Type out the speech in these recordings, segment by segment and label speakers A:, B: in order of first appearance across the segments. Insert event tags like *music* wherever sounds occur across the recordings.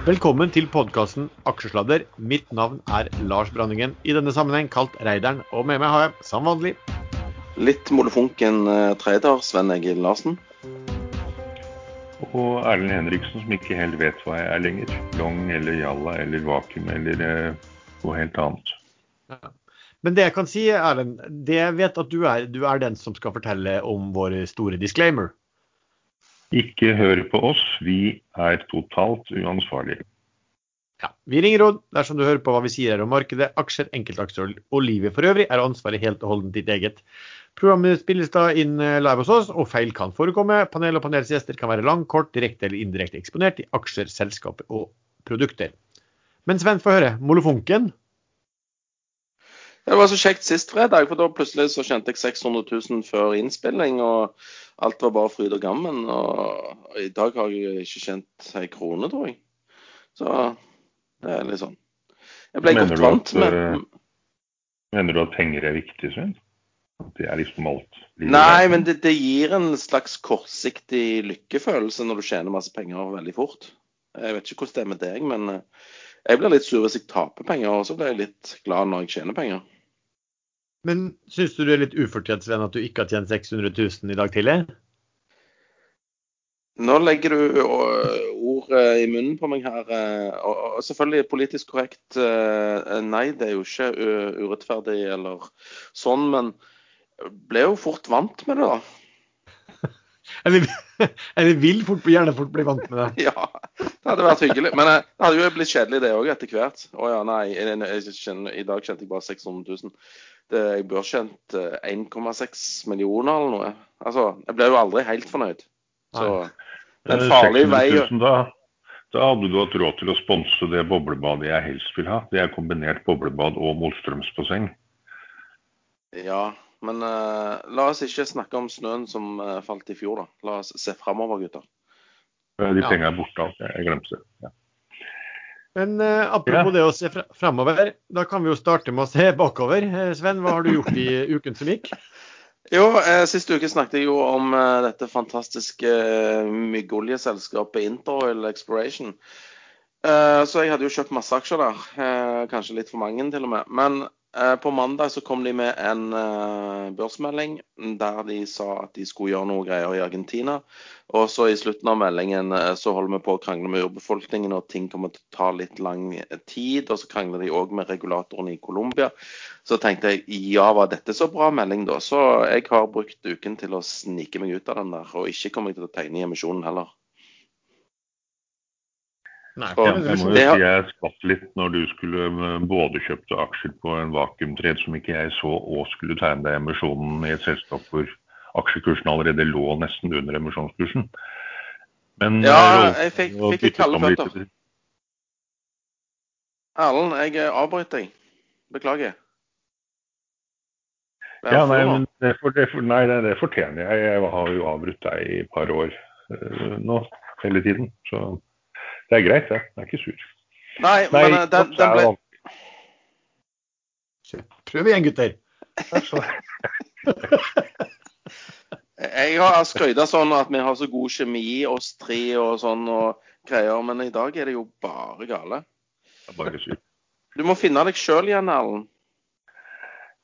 A: Velkommen til podkasten Aksjesladder. Mitt navn er Lars Branningen, i denne sammenheng kalt Reideren. Og med meg har jeg, som vanlig
B: Litt molefonken eh, trader, Sven Egil Larsen.
C: Og Erlend Henriksen, som ikke helt vet hva jeg er lenger. Long eller jalla eller vakuum eller eh, noe helt annet.
A: Ja. Men det jeg kan si, Erlend, det jeg vet at du er, du er den som skal fortelle om vår store disclaimer.
C: Ikke hør på oss, vi er totalt uansvarlige.
A: Ja, Vi ringer råd dersom du hører på hva vi sier her om markedet, aksjer, enkeltaksjer og livet for øvrig, er ansvaret helt og holdent ditt eget. Programmet spilles da inn eh, live hos oss, og feil kan forekomme. Panel og panelsgjester kan være lang, kort, direkte eller indirekte eksponert i aksjer, selskaper og produkter. Men Sven, få høre. Molefonken?
B: Det var så kjekt sist fredag, for da plutselig så tjente jeg 600 000 før innspilling. Og alt var bare fryd og gammen. Og i dag har jeg ikke tjent ei krone, tror jeg. Så det er litt sånn. Jeg ble
C: Mener
B: godt vant med
C: eh, Mener du at penger er viktig, Svein? At det er liksom alt?
B: Nei, men det, det gir en slags kortsiktig lykkefølelse når du tjener masse penger veldig fort. Jeg vet ikke hvordan det er med deg, men eh, jeg blir litt sur hvis jeg taper penger, og så blir jeg litt glad når jeg tjener penger.
A: Men syns du du er litt ufortjent, Sven, at du ikke har tjent 600 000 i dag tidlig?
B: Nå legger du ordet ord eh, i munnen på meg her. eh, Og selvfølgelig politisk korrekt. eh, Nei, det er jo ikke urettferdig eller sånn, men ble jo fort vant med det, da. *laughs*
A: Eller, *laughs* eller vil fort, gjerne fort bli vant med det? *laughs*
B: Ja, det hadde vært hyggelig. Men det hadde jo blitt kjedelig det òg etter hvert. Å ja, nei, i dag tjente jeg bare 600 000. Det, jeg burde tjent eh, 1,6 millioner eller noe. Altså, jeg ble jo aldri helt fornøyd. Så det er en
C: Eh,
B: farlig vei.
C: da, da hadde du hatt råd til å sponse det boblebadet jeg helst vil ha. Det er kombinert boblebad og motstrømsbasseng.
B: Ja, men uh, la oss ikke snakke om snøen som uh, falt i fjor, da. La oss se framover, gutter.
C: Eh, De
A: Ja.
C: pengene er borte alt. Jeg glemte det. Ja.
A: Men eh, apropos
C: Ja.
A: det å se fremover, framover, da kan vi jo starte med å se bakover. Eh, Sven, hva har du gjort i uken som gikk?
B: Jo, eh, sist uke snakket jeg jo om eh, dette fantastiske eh, myggoljeselskapet Interoil Exploration. Eh, så jeg hadde jo kjøpt masse aksjer der. Eh, kanskje litt for mange til og med. Men på mandag så kom de med en eh, børsmelding der de sa at de skulle gjøre noe greier i Argentina. Og så i slutten av meldingen eh, så holder vi på å krangle med urbefolkningen, og ting kommer til å ta litt lang tid. Og så krangler de òg med regulatoren i Colombia. Så tenkte jeg ja, var dette så bra melding, da? Så jeg har brukt uken til å snike meg ut av den der, og ikke kommer jeg til å tegne i emisjonen heller.
A: Nei, så,
C: Jeg må jo
B: Det
C: si jeg skvatt litt når du skulle eh, både kjøpte aksjer på en vakuumtred som ikke jeg så, og skulle tegne deg emisjonen i et selskap hvor aksjekursen allerede lå nesten under emisjonskursen. Men
B: Ja,
C: eh,
B: jeg fikk, fikk litt kalde føtter. Erlend, jeg avbryter avbrøt deg. Beklager.
C: Ja, nei, men det, for, det, for, nei, det, det fortjener jeg. Jeg har jo avbrutt deg i et par år uh, nå, hele tiden. Så det er greit, det. Jeg er ikke sur.
B: Nei,
C: Nei,
B: men eh, den, den ble.
A: Prøv igjen, gutter. *laughs*
B: Jeg har skryta sånn at vi har så god kjemi, oss tre og sånn og greier, men i dag er det jo bare gale.
C: bare.
B: Du må finne deg sjøl igjen, Erlend.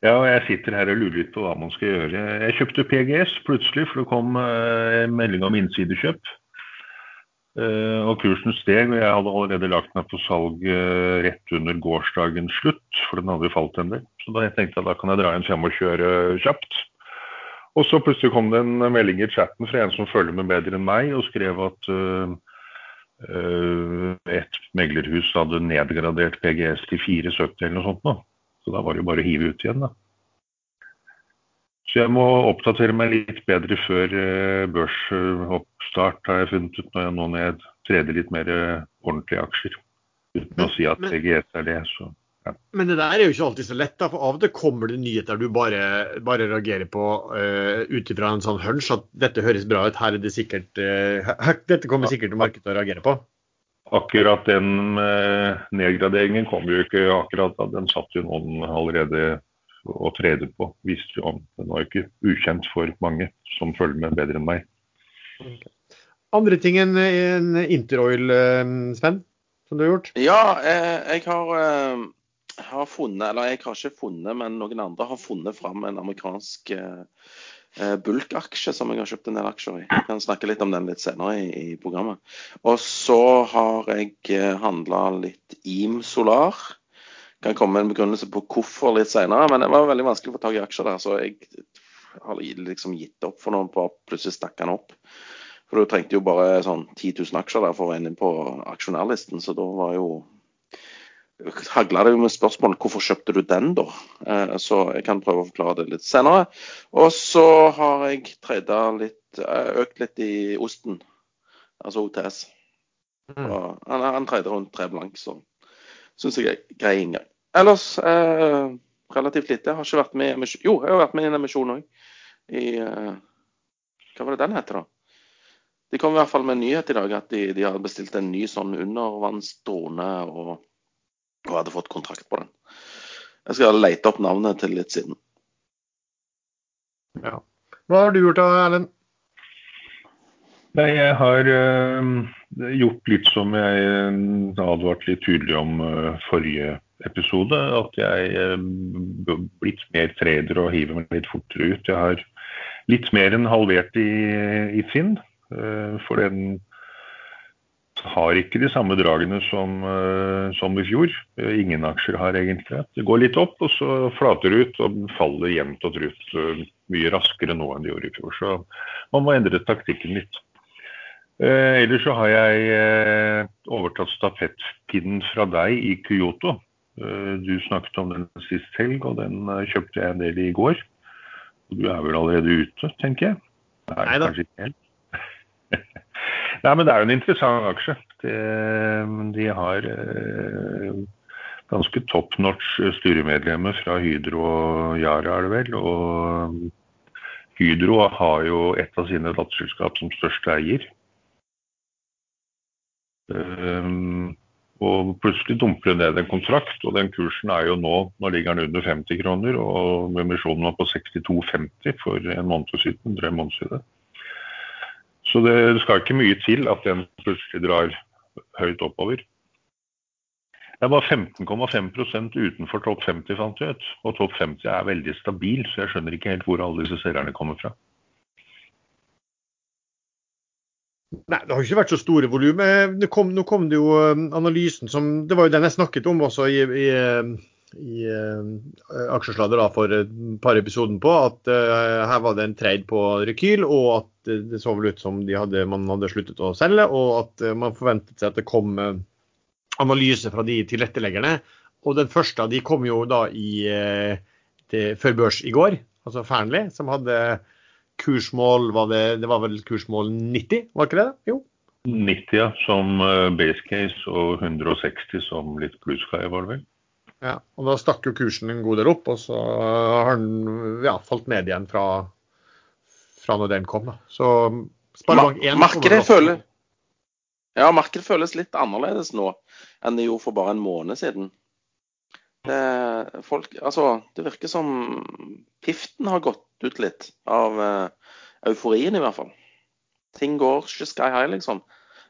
C: Ja, og jeg sitter her og lurer litt på hva man skal gjøre. Jeg kjøpte PGS plutselig, for det kom eh, melding om innsidekjøp. Eh, og kursen steg, og jeg hadde allerede lagt meg på salg eh, rett under gårsdagens slutt, for den hadde falt en del. Så da jeg tenkte jeg da kan jeg dra inn frem og kjøre kjapt. Og så plutselig kom det en melding i chatten fra en som følger med bedre enn meg, og skrev at uh, et meglerhus hadde nedgradert PGS til 470 eller noe sånt nå. Så da var det jo bare å hive ut igjen, da. Så jeg må oppdatere meg litt bedre før eh, børsoppstart, har jeg funnet ut når jeg, nå når jeg treder litt mer ordentlige aksjer. Uten
A: Men-
C: å si at TGS er det, så
A: Men det der er jo ikke alltid så lett, da, for av og til kommer det nyheter du bare, bare reagerer på uh, ut ifra en sånn hunch at dette høres bra ut, her er det sikkert eh, Dette kommer sikkert markedet å reagere på.
C: akkurat den uh, nedgraderingen kom jo ikke akkurat da. Den satt jo noen allerede og trede på, visste jo om. Den var jo ikke ukjent for mange som følger med bedre enn meg.
A: Andre ting enn en Interoil, eh, Sven? som du har gjort?
B: Ja, eh, jeg har, eh, har funnet, eller jeg har ikke funnet, men noen andre har funnet fram en amerikansk bulkaksje som jeg har kjøpt en del aksjer i. Jeg kan snakke litt om den litt senere i, i programmet. Og så har jeg handla litt IM Solar. Kan komme med en begrunnelse på hvorfor litt senere, men det var veldig vanskelig å få tak i aksjer der. Så jeg har liksom gitt opp for noen, på plutselig stakk han opp. For du trengte jo bare sånn 10 000 aksjer der for å inn på aksjonærlisten, så da var jo hagla det jo med spørsmål hvorfor kjøpte du den, da? Eh, så jeg kan prøve å forklare det litt senere. Og så har jeg treda litt, eh, økt litt i osten, altså OTS. Mm. Og han, han trader rundt tre blank, så syns jeg er grei inngang. Ellers eh, relativt lite. Jeg har ikke vært med i emisjon. Jo, jeg har vært med i en emisjon òg. I eh, Hva var det den heter, da? De kom i hvert fall med en nyhet i dag at de, de hadde bestilt en ny sånn undervannsdrone og, og, hadde fått kontrakt på den. Jeg skal lete opp navnet til litt siden.
A: Ja. Hva har du gjort da, Erlend?
C: Nei, jeg har øh, gjort litt som jeg øh, advarte litt tydelig om øh, forrige episode. At jeg er blitt mer trader og hiver meg litt fortere ut. Jeg har litt mer enn halvert i, i Finn. Eh, for den har ikke de samme dragene som, eh, som, i fjor. Eh, ingen aksjer har egentlig det. går litt opp, og så flater det ut og faller jevnt og trutt mye raskere nå enn det gjorde i fjor. Så man må endre taktikken litt. Eh, ellers så har jeg overtatt stafettpinnen fra deg i Kyoto. Eh, du snakket om den sist helg, og den kjøpte jeg en del i går. Du er vel allerede ute, tenker jeg?
A: Nei, Nei da. Kanskje ikke helt.
C: Nei, men det er jo en interessant aksje. De, de har eh, ganske top notch styremedlemmer fra Hydro og Yara, er det vel. Og Hydro har jo et av sine datterselskap som største eier. Um, og plutselig dumper det ned en kontrakt, og den kursen er jo nå Nå ligger den under 50 kroner, og emisjonen var på 62,50 for en måned siden. Tre måned siden. Så det skal ikke mye til at den plutselig drar høyt oppover. Det er bare 15,5% utenfor topp 50, fant jeg ut. Og topp 50 er veldig stabil, så jeg skjønner ikke helt hvor alle disse seerne kommer fra.
A: Nei, det har ikke vært så store volum. Nå kom det jo um, analysen som Det var jo den jeg snakket om også i, i um, i uh, aksjesladder da, for et par episoder på at uh, her var det en trade på rekyl, og at uh, det så vel ut som hadde, man hadde sluttet å selge, og at man forventet seg at det kom analyse fra de tilretteleggerne. Og den første av de kom jo da i, til, før børs i går, altså Fearnley, som hadde kursmål var det, det var vel kursmål 90, var ikke det? Jo.
C: 90, ja. Som base case, og 160 som litt plusskai, var det vel?
A: Ja, og Da stakk jo kursen en god del opp, og så har den ja, falt ned igjen fra, fra når den kom. Da. Så
B: Sparebank 1 Markedet føler, ja, markedet føles litt annerledes nå enn det gjorde for bare en måned siden. Det, folk, altså, det virker som piften har gått ut litt av uh, euforien, i hvert fall. Ting går ikke sky high, liksom.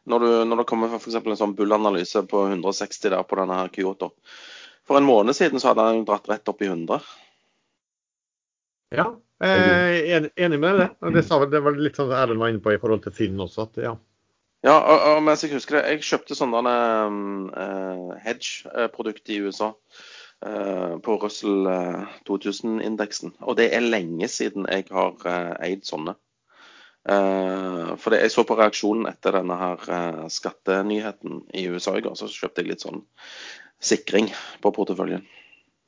B: Når, du, når det kommer f.eks. en sånn bullanalyse på 160 der på denne her Kyoto, for en måned siden så hadde han dratt rett opp i 100.
A: Ja, jeg er enig med det. Det, sa, det var litt sånn Erlend var inne på i forhold til Finn også. at ja.
B: Ja, og, og, mens jeg husker det, jeg kjøpte sånne uh, hedge-produkter i USA uh, på Russell 2000-indeksen. Og det er lenge siden jeg har uh, eid sånne. for det, jeg så på reaksjonen etter denne her skattenyheten i USA i går, så kjøpte jeg litt sånn sikring på porteføljen.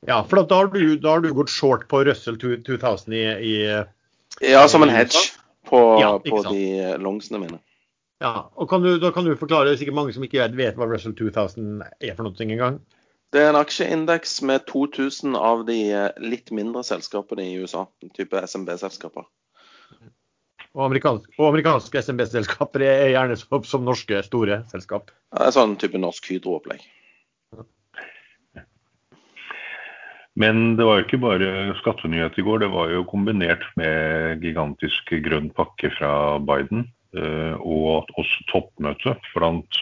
A: Ja, for da har, du, da har du gått short på Russell 2000 i, i
B: Ja, som en hedge på, ja, på de longsene mine.
A: Ja, og kan du, Da kan du forklare, sikkert mange som ikke vet hva Russell 2000 er for noe engang?
B: Det er en aksjeindeks med 2000 av de litt mindre selskapene i USA, type SMB-selskaper.
A: Og, amerikansk, og amerikanske SMB-selskaper er gjerne som, som, norske store selskap?
B: Ja, det er sånn type norsk Hydro-opplegg.
C: Men det var jo ikke bare skattenyhet i går, det var jo kombinert med gigantisk grønn pakke fra Biden. Eh, og også toppmøte blant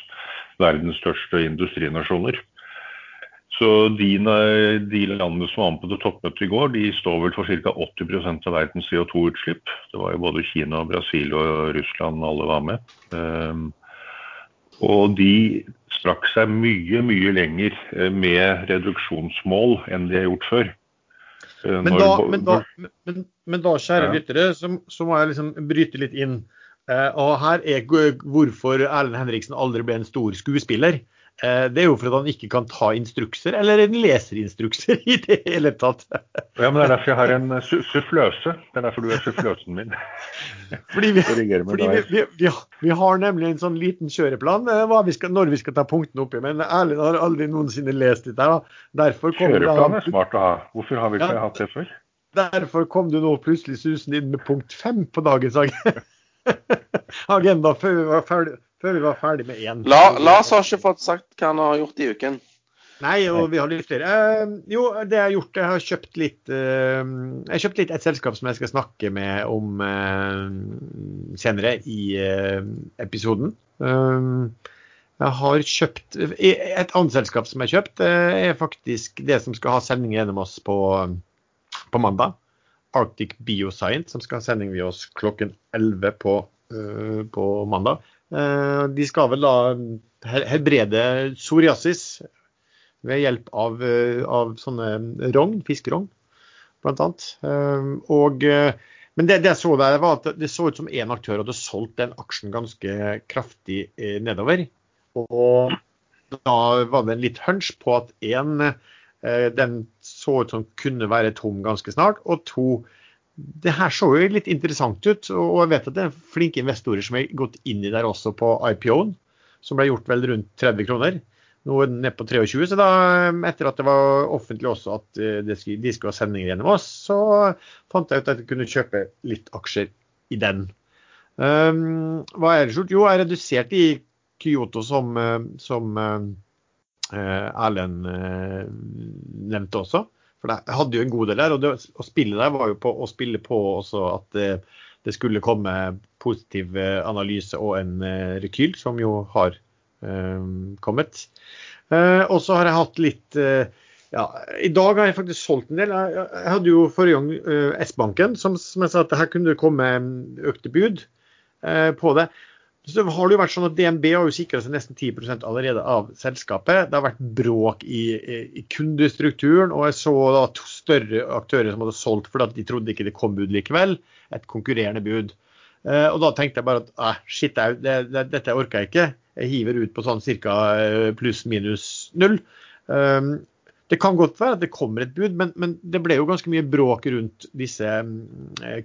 C: verdens største industrinasjoner. Så de, de, landene som var med på det toppmøtet i går, de står vel for ca. 80% av verdens CO2-utslipp. Det var jo både Kina, Brasil og Russland alle var med. Um, og de strakk seg mye, mye lenger eh, med reduksjonsmål enn de har gjort før.
A: Eh, men da, men da, men, men da kjære lyttere, så, så, må jeg liksom bryte litt inn. Uh, og her er hvorfor Erlend Henriksen aldri ble en stor skuespiller. Eh, det er jo for at han ikke kan ta instrukser, eller en leser instrukser *laughs* i det hele tatt.
C: Ja, men Det er derfor jeg har en suffløse. Det er derfor du er suffløsen min. *laughs*
A: Fordi, vi, fordi vi, vi, vi, har nemlig en sånn liten kjøreplan eh, vi skal, når vi skal ta punktene oppi. Men Erlend har aldri noensinne lest dette.
C: Derfor Kjøreplan er smart å ha. Hvorfor har vi ikke ja, hatt det før?
A: Derfor kom du nå plutselig susende inn med punkt fem på dagens *laughs* agenda før vi var ferdig før vi var ferdig med én.
B: La, Lars har ikke fått sagt hva han har gjort i uken.
A: Nei, og vi har litt flere. Uh, jo, det jeg har gjort, jeg har kjøpt litt uh, Jeg har kjøpt litt et selskap som jeg skal snakke med om uh, senere i episoden. jeg har kjøpt Et annet selskap som jeg har kjøpt, er faktisk det som skal ha sending gjennom oss på, på mandag. Arctic Bioscience, som skal ha sending ved oss klokken 11 på, på mandag. Eh, de skal vel da helbrede psoriasis ved hjelp av, eh, av sånne rogn, fiskerogn, annet. Eh, og, men det, det, jeg så der, var at det så ut som én aktør hadde solgt den aksjen ganske kraftig nedover. Og da var det en litt hunch på at én, den så ut som kunne være tom ganske snart, og to, det her så jo litt interessant ut, og jeg vet at det er flinke investorer som har gått inn i der også på IPO-en, som ble gjort vel rundt 30 kroner. Nå er den ned på 23, så da, etter at det var offentlig også at eh, de skulle ha sendinger gjennom oss, så fant jeg ut at jeg kunne kjøpe litt aksjer i den. Um, hva er det gjort? Jo, jeg reduserte i Kyoto, som, eh, som uh, Erlend nevnte også. For jeg hadde jo en god del der. Og det, å spille der var jo på å spille på også at det, det skulle komme positiv eh, analyse og en uh, rekyl, som jo har um, kommet. Uh, og så har jeg hatt litt uh, ja, I dag har jeg faktisk solgt en del. Jeg, jeg hadde jo forrige gang S-banken, som, som, jeg sa at her kunne det komme økte bud på det. Så har det jo vært sånn at DNB har jo sikra seg nesten 10% allerede av selskapet. Det har vært bråk i, i kundestrukturen, og jeg så da større aktører som hadde solgt fordi de trodde ikke det kom bud likevel. Et konkurrerende bud. Eh, og da tenkte jeg bare at eh, shit, det, det, dette orker jeg ikke. Jeg hiver ut på sånn ca. Eh, pluss-minus null. Um, det kan godt være at det kommer et bud, men, men, det ble jo ganske mye bråk rundt disse um,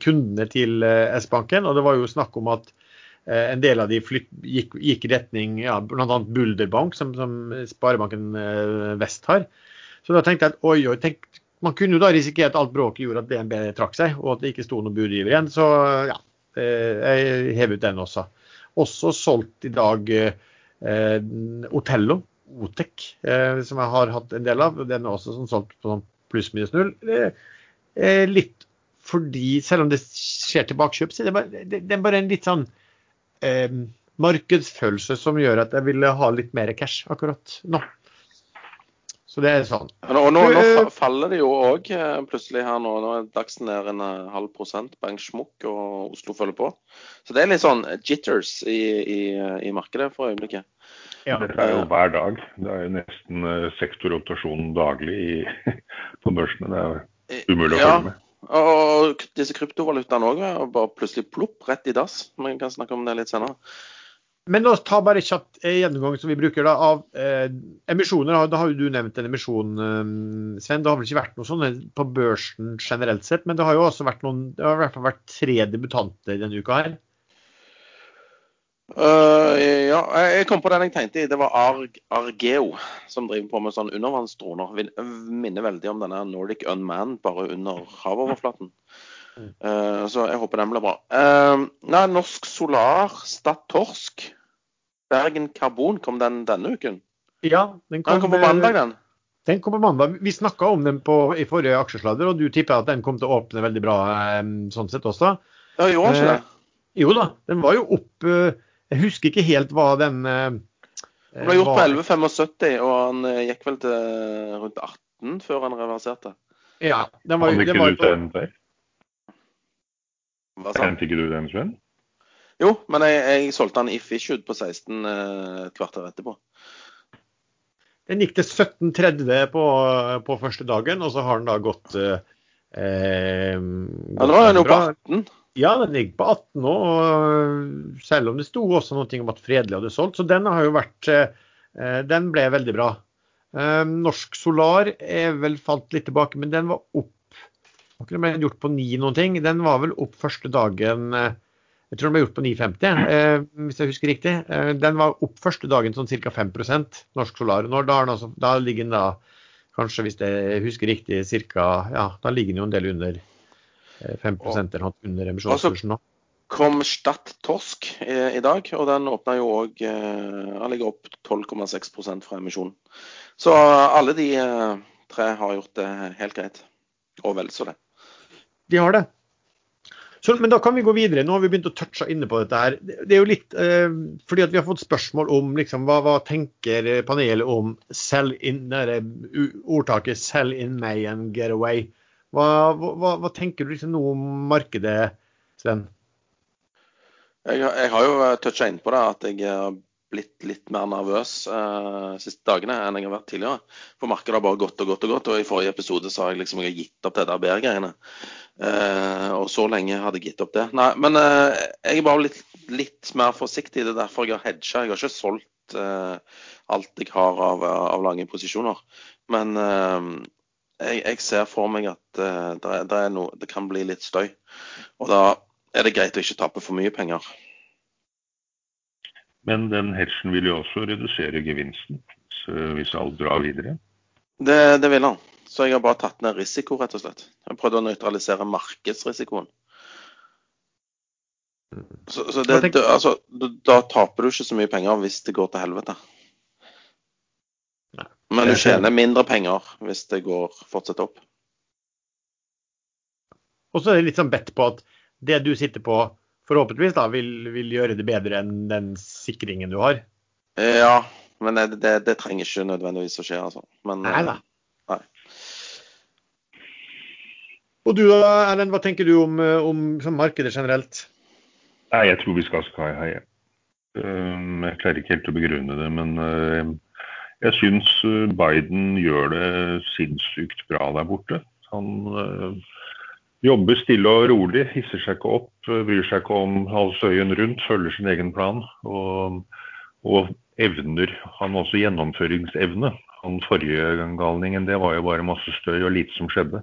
A: kundene til uh, S-banken. Og det var jo snakk om at Eh, en del av de flytt, gikk, gikk, i retning ja, bl.a. Bulderbank, som, som Sparebanken eh, Vest har. Så da tenkte jeg at oi, oi, tenk, man kunne jo da risikere at alt bråket gjorde at DNB trakk seg, og at det ikke sto noen budgiver igjen. Så ja, eh, jeg hev ut den også. Også solgt i dag eh, Otello, Otec, eh, som jeg har hatt en del av. Den er også sånn solgt på sånn pluss-minus null. Eh, litt fordi, selv om det skjer tilbakekjøp, så er det, bare, det, det er bare en litt sånn eh, markedsfølelse som gjør at jeg ville ha litt mer cash akkurat nå. Så det er sånn.
B: Og nå, nå eh, faller det jo òg eh, plutselig her nå. Nå er Dagsen ned en eh, halv prosent. Bank Schmuck og Oslo følger på. Så det er litt sånn jitters i, i, i markedet for øyeblikket.
C: Ja. Dette er jo hver dag. Det er jo nesten sektorrotasjon daglig i, *laughs* på børsene. Det er umulig å følge ja. med.
B: Og disse kryptovalutaene òg bare plutselig plopp rett i dass. Vi kan snakke om det litt senere.
A: Men la oss ta bare kjapt gjennomgang som vi bruker da, av eh, emisjoner. Da har jo du nevnt en emisjon, eh, Sven. Det har vel ikke vært noe sånn på børsen generelt sett, men det har jo også vært noen, det har i hvert fall vært tre debutanter denne uka her.
B: Uh, ja, jeg kom på den jeg tenkte i. Det var Arg Argeo som driver på med sånn undervannsdroner. Minner veldig om denne Nordic Unman, bare under havoverflaten. Uh, så jeg håper den blir bra. Uh, nei, Norsk Solar, Stad Torsk, Bergen Karbon, kom den denne uken?
A: Ja, den kom,
B: den kom på mandag, den.
A: Den kom på mandag. Vi snakka om den på, i forrige aksjesladder, og du tipper at den kom til å åpne veldig bra sånn sett også.
B: Ja, gjorde den ikke det?
A: Jo da, den var jo opp jeg husker ikke helt hva den, eh,
B: Han ble gjort på 11,75, og han eh, gikk vel til rundt 18 før han reverserte.
A: Ja, den var, den
C: ikke
A: var
C: du den?
B: Hva sa han?
C: Kjente ikke du den, Sven?
B: Jo, men jeg, jeg solgte han i Fishwood på 16 eh, et kvarter etterpå.
A: den gikk til 17,30 på, på første dagen, og så har den da gått eh, eh,
B: Ja, nå er han jo på
A: bra.
B: 18.
A: Ja, den ligger på 18 nå, og selv om det sto også noe om at Fredelig hadde solgt. Så den har jo vært eh, Den ble veldig bra. Eh, Norsk Solar er vel falt litt tilbake, men den var opp Var ikke den ble gjort på 9 noen ting? Den var vel opp første dagen eh, Jeg tror den ble gjort på 9,50, eh, hvis jeg husker riktig. Den var opp første dagen sånn ca. 5% Norsk Solar. Når, da, altså, da ligger den da kanskje, hvis jeg husker riktig, ca. Ja, da ligger den jo en del under 5 eller noe under emisjonskursen nå.
B: Kom Stad Torsk i, i dag, og den åpna jo òg Han ligger opp 12,6 fra emisjonen. Så alle de eh, tre har gjort det helt greit. Og vel så det.
A: De har det. Så, men da kan vi gå videre. Nå har vi begynt å touche inne på dette her. Det det er jo litt eh, fordi at vi har fått spørsmål om liksom, hva, hva tenker panelet om sell in, der, ordtaket 'sell in May and get away'. Hva, hva, hva tenker du liksom nå om markedet, Sven?
B: Jeg, jeg har jo toucha inn på det at jeg har blitt litt mer nervøs eh, siste dagene enn jeg har vært tidligere. For markedet har bare gått og gått og gått. Og i forrige episode så har jeg liksom jeg har gitt opp det der BR-greiene. Eh, og så lenge hadde jeg gitt opp det. Nei, men eh, jeg er bare litt, litt mer forsiktig. Det er derfor jeg har hedga. Jeg har ikke solgt eh, alt jeg har av, av lange posisjoner. Men eh, jeg, jeg ser for meg at uh, det, er, det, er noe, det kan bli litt støy. Og da er det greit å ikke tape for mye penger.
C: Men den hedgen vil jo også redusere gevinsten så hvis alt drar videre.
B: Det, det vil han. Så jeg har bare tatt ned risiko, rett og slett. Jeg prøvde å nøytralisere markedsrisikoen. Så, så det,
A: tenker-
B: altså, da taper du ikke så mye penger hvis det går til helvete. Men du tjener mindre penger hvis det går fortsetter opp.
A: Og så er det litt sånn bedt på at det du sitter på, forhåpentligvis da, vil, vil gjøre det bedre enn den sikringen du har.
B: Ja, men det, det, det trenger ikke nødvendigvis å skje, altså. Men,
A: Nei da.
B: Nei.
A: Og du da, Erlend, hva tenker du om, eh, om sånn markedet generelt?
C: Nei, jeg tror vi skal sky high. Jeg klarer ikke helt å begrunne det, men uh, jeg syns uh, Biden gjør det sinnssykt bra der borte. Han uh, jobber stille og rolig, hisser seg ikke opp, bryr seg ikke om halvsøyen rundt, følger sin egen plan. Og, og evner. Han har også gjennomføringsevne. Han forrige galningen, det var jo bare masse støy og lite som skjedde.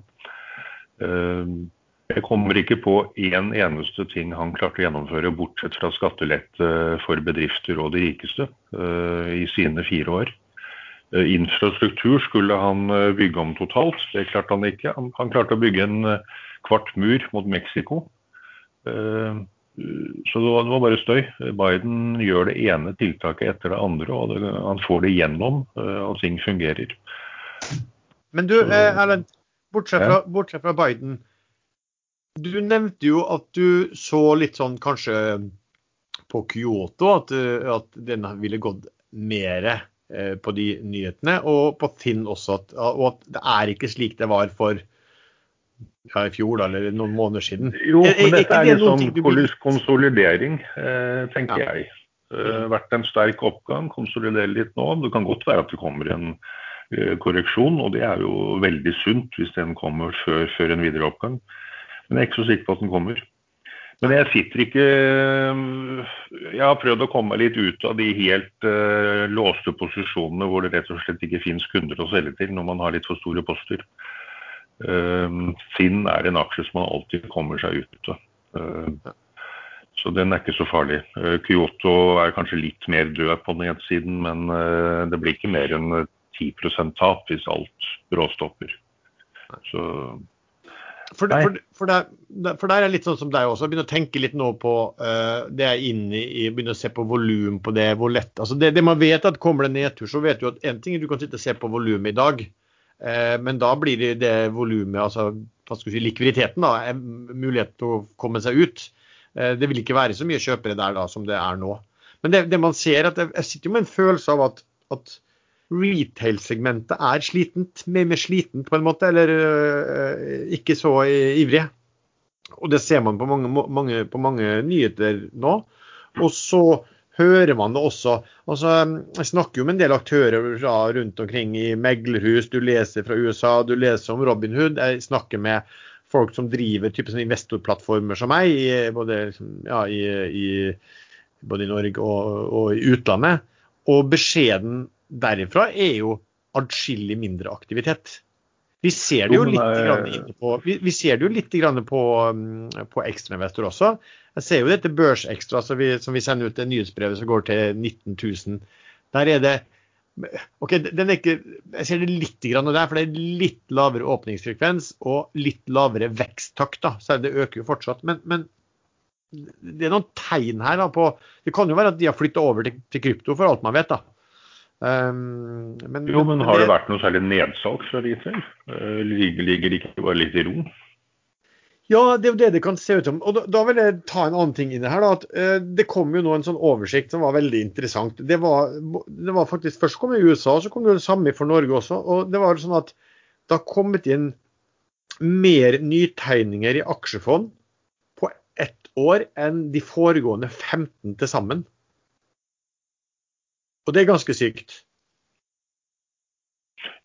C: Uh, jeg kommer ikke på én eneste ting han klarte å gjennomføre, bortsett fra skattelette for bedrifter og de rikeste eh, i sine fire år. Eh, Infrastruktur skulle han eh, bygge om totalt, det klarte han ikke. Han, han klarte å bygge en eh, kvart mur mot Mexico. Så det var, det var bare støy. Biden gjør det ene tiltaket etter det andre, og det, han får det gjennom, og ting fungerer.
A: Men du, Erlend, bortsett
C: Ja.
A: bortsett fra Biden. Du nevnte jo at du så litt sånn kanskje på Kyoto, at, at den ville gått mer på de nyhetene. Og på Finn også, at, og at det er ikke slik det var for ja, i fjor, da, eller noen måneder siden.
C: Jo,
A: er
C: men dette er
A: en
C: sånn konsolidering, eh, tenker
A: Ja.
C: jeg. Uh, vært en sterk oppgang, konsolidere litt nå. Det kan godt være at det kommer en eh, korreksjon, og det er jo veldig sunt hvis den kommer før, før en videre oppgang. Men jeg er ikke så sikker på at den kommer. Men jeg sitter ikke eh, Jeg har prøvd å komme litt ut av de helt uh, låste posisjonene hvor det rett og slett ikke finnes kunder å selge til når man har litt for store poster. Uh, Finn er en aksje som man alltid kommer seg ut av. Uh, Så den er ikke så farlig. Kyoto er kanskje litt mer død på nedsiden, men det blir ikke mer enn 10 tap hvis alt bråstopper. Så
A: For, for, for, der, for der er litt sånn som deg også. Jeg begynner å tenke litt nå på uh, det jeg er inne i. begynner å se på volum på det. hvor lett, altså det, det man vet at Kommer det nedtur, så vet du at en ting er du kan sitte og se på volumet i dag. uh, men da blir det det volumet, altså hva skal vi si, likviditeten, da, mulighet til å komme seg ut. Uh, det vil ikke være så mye kjøpere der da som det er nå. Men det, det man ser, at jeg, jeg sitter jo med en følelse av at, at retail-segmentet er slitent, mer, mer slitent på en måte, eller øh, ikke så ivrig. Og det ser man på mange, mange, på mange nyheter nå. Og så hører man det også. Altså, jeg snakker jo med en del aktører rundt omkring i meglerhus. Du leser fra USA, du leser om Robin Hood. Jeg snakker med folk som driver type sånn investorplattformer som meg, både, ja, i, i, både i Norge og, og, i utlandet. Og beskjeden derifra er jo adskillig mindre aktivitet. Vi ser det jo litt, på, vi, vi ser det jo litt på, mm, på ekstrainvestor også. Jeg ser jo dette Børsekstra som vi, som vi sender ut det nyhetsbrevet som går til 19 000. Der er det OK, den er ikke, jeg ser det litt der, for det er litt lavere åpningsfrekvens og litt lavere veksttakt. da, så Det øker jo fortsatt. Men, men det er noen tegn her da, på Det kan jo være at de har flytta over til, til, krypto, for alt man vet. da.
C: Um, men, jo, men har det, det vært noe særlig nedsalg fra de Uh, ligger, ligger det ikke bare litt i ro?
A: Ja, det er jo det det kan se ut som. Og da, da vil jeg ta en annen ting inn her. da, at uh, Det kom jo nå en sånn oversikt som var veldig interessant. Det var, det var faktisk, Først kom i USA, så kom det det samme for Norge også. og det var sånn at Det har kommet inn mer nytegninger i aksjefond på ett år enn de foregående 15 til sammen. Og det er ganske sykt.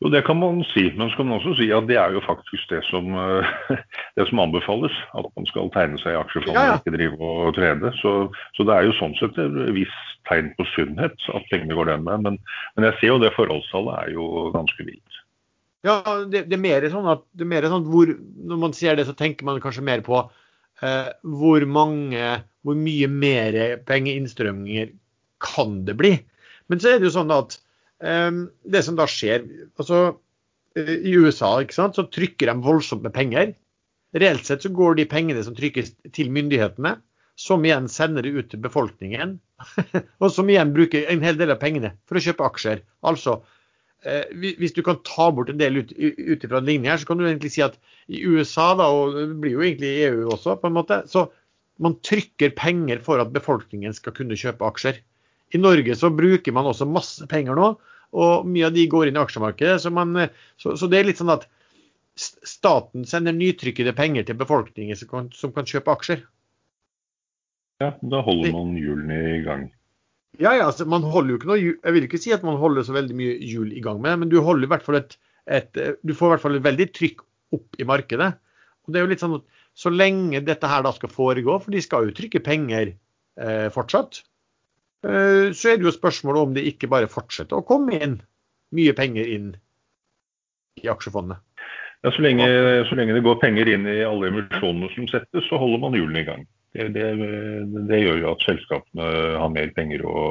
C: Jo, det kan man si. Men så kan man også si at det er jo faktisk det som, eh, *laughs* det som anbefales. At man skal tegne seg i aksjefond ja, ja. og ikke drive og trede. Så, så, det er jo sånn sett et visst tegn på sunnhet at pengene går den med. Men, men jeg ser jo det forholdstallet er jo ganske vilt.
A: Ja, det, det, er mer sånn at det er mer sånn hvor, når man ser det, så tenker man kanskje mer på eh, hvor mange, hvor mye mer pengeinnstrømninger kan det bli. Men så er det jo sånn at um, det som da skjer altså eh, I USA ikke sant, så trykker de voldsomt med penger. Reelt sett så går de pengene som trykkes til myndighetene, som igjen sender det ut til befolkningen. *laughs* og som igjen bruker en hel del av pengene for å kjøpe aksjer. Altså, eh, hvis du kan ta bort en del ut, ut en linje her, så kan du egentlig si at i USA, da, og det blir jo egentlig i EU også, på en måte, så man trykker penger for at befolkningen skal kunne kjøpe aksjer. I Norge så bruker man også masse penger nå, og mye av de går inn i aksjemarkedet. Så, man, så, så det er litt sånn at staten sender nytrykkede penger til befolkningen som kan, som kan kjøpe aksjer.
C: Ja, da holder man hjulene i gang.
A: Ja, ja, altså, man holder jo ikke noe Jeg vil ikke si at man holder så veldig mye hjul i gang med, men du holder i hvert fall et, et, du får i hvert fall et veldig trykk opp i markedet. Og det er jo litt sånn at Så lenge dette her da skal foregå, for de skal jo trykke penger eh, fortsatt, så er det jo spørsmålet om det ikke bare fortsetter å komme inn mye penger inn i aksjefondet.
C: Ja, så lenge, så lenge, det går penger inn i alle emisjonene som settes, så holder man hjulene i gang. Det, det, det, gjør jo at selskapene har mer penger å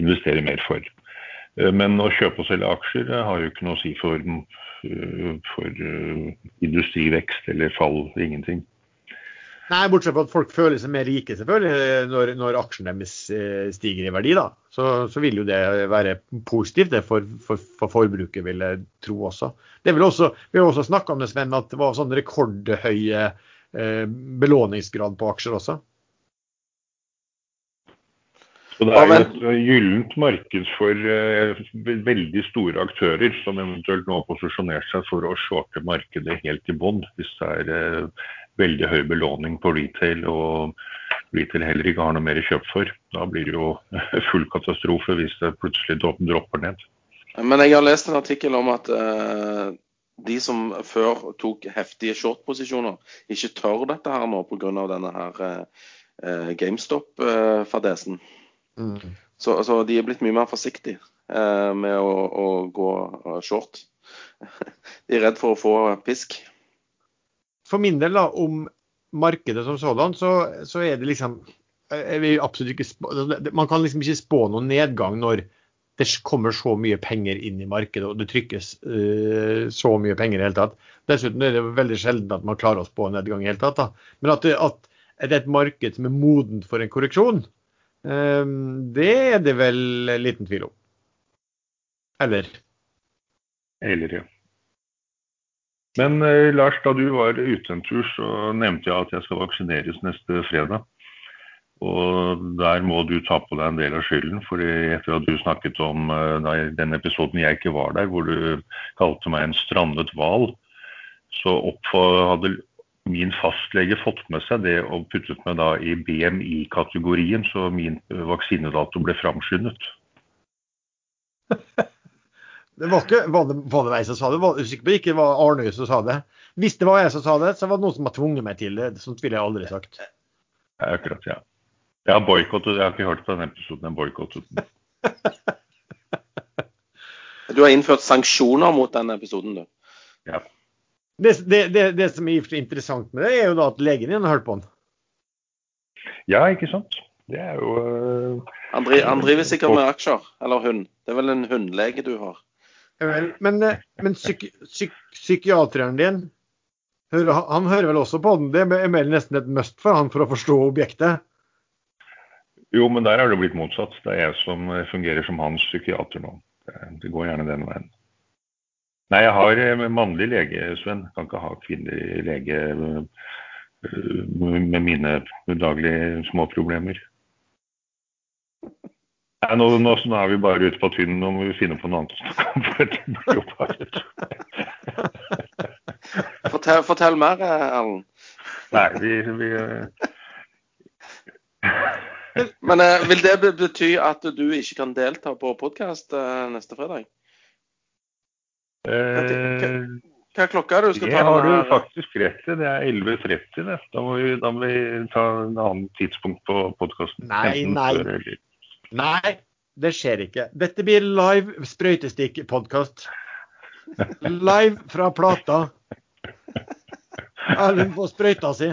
C: investere mer for. Eh, men å kjøpe og selge aksjer har jo ikke noe å si for, for industrivekst eller fall. Ingenting.
A: Nei, bortsett fra at folk føler seg mer rike, selvfølgelig, når, når aksjen deres eh, stiger i verdi. da. Så, så vil jo det være positivt det for, for, for, forbruket, vil jeg tro også. Det vil også vi har også snakka om det, Sven, at det var sånn rekordhøye eh, belåningsgrad på aksjer også.
C: Så det er jo et gyllent marked for eh, veldig store aktører som eventuelt nå har posisjonert seg for å shorte markedet helt i bånn, hvis det er uh, veldig høy belåning på retail og retail heller ikke har noe mer kjøp for. Da blir det jo *laughs* full katastrofe hvis det plutselig dropper ned.
B: Men jeg har lest en artikkel om at uh, de som før tok heftige short-posisjoner, ikke tør dette her nå pga. denne her uh, GameStop-fadesen. Mm. Så, så, de er blitt mye mer forsiktige uh, med å, å gå short. *laughs* de er redd for å få pisk
A: for min del, da, om markedet som sådan, så, så er det liksom absolutt ikke spå, altså, Man kan liksom ikke spå noen nedgang når det kommer så mye penger inn i markedet og det trykkes uh, så mye penger i det hele tatt. Dessuten er det veldig sjelden at man klarer å spå en nedgang i det hele tatt. Da. Men at det, at det er et marked som er modent for en korreksjon, uh, det er det vel liten tvil om. Eller?
C: Eller, ja. Men eh, Lars, da du var ute en tur, så nevnte jeg at jeg skal vaksineres neste fredag. Og der må du ta på deg en del av skylden. for etter at du snakket om uh, den episoden jeg ikke var der, hvor du kalte meg en strandet hval, så hadde min fastlege fått med seg det og puttet meg da i BMI-kategorien, så min vaksinedato ble framskyndet. *laughs*
A: Det var ikke var det, var det jeg som sa det? Var sikker på ikke var Arnøy som sa det? Hvis det var jeg som sa det, så var det noen som har tvunget meg til det. Sånt ville jeg aldri sagt.
C: Ja, akkurat, ja. Jeg har boikottet. Jeg har ikke hørt på den episoden. Jeg boikottet den.
B: du har innført sanksjoner mot den episoden, du?
C: Ja.
A: Det, det, det, det som er interessant med det, er jo da at legen din har hørt på den.
C: Ja, ikke sant. Det er jo uh,
B: Han driver sikkert med aksjer, eller hund. Det er vel en hundlege du har?
A: Vel, *laughs* men, eh, men psyk, psyk, psykiateren din, han hører vel også på den? Det er mer nesten et must for han for å forstå objektet?
C: Jo, men der er det blitt motsatt. Det er jeg som fungerer som hans psykiater nå. Det går gjerne den veien. Nei, jeg har eh, mannlig lege, Sven. Jeg Kan ikke ha kvinnelig lege eh, med mine daglige små problemer. Nei, nå, nå, nå, er vi bare ute på tynnen. nå må vi finne på noe annet å snakke om. *laughs* for det blir jo bare
B: fortell, fortell, mer, Erlend.
C: Nei, vi, vi
B: Men eh, vil det bety at du ikke kan delta på podkast eh, neste fredag?
C: Eh,
B: hva er klokka du skal
C: ta? Det har du faktisk rett i. Det er 11.30. Da, må vi, da må vi ta en annen tidspunkt på podkasten.
A: Nei, nei. Nei, det skjer ikke. Dette blir live sprøytestikk-podkast. Live fra plata. Erlend får sprøyta si.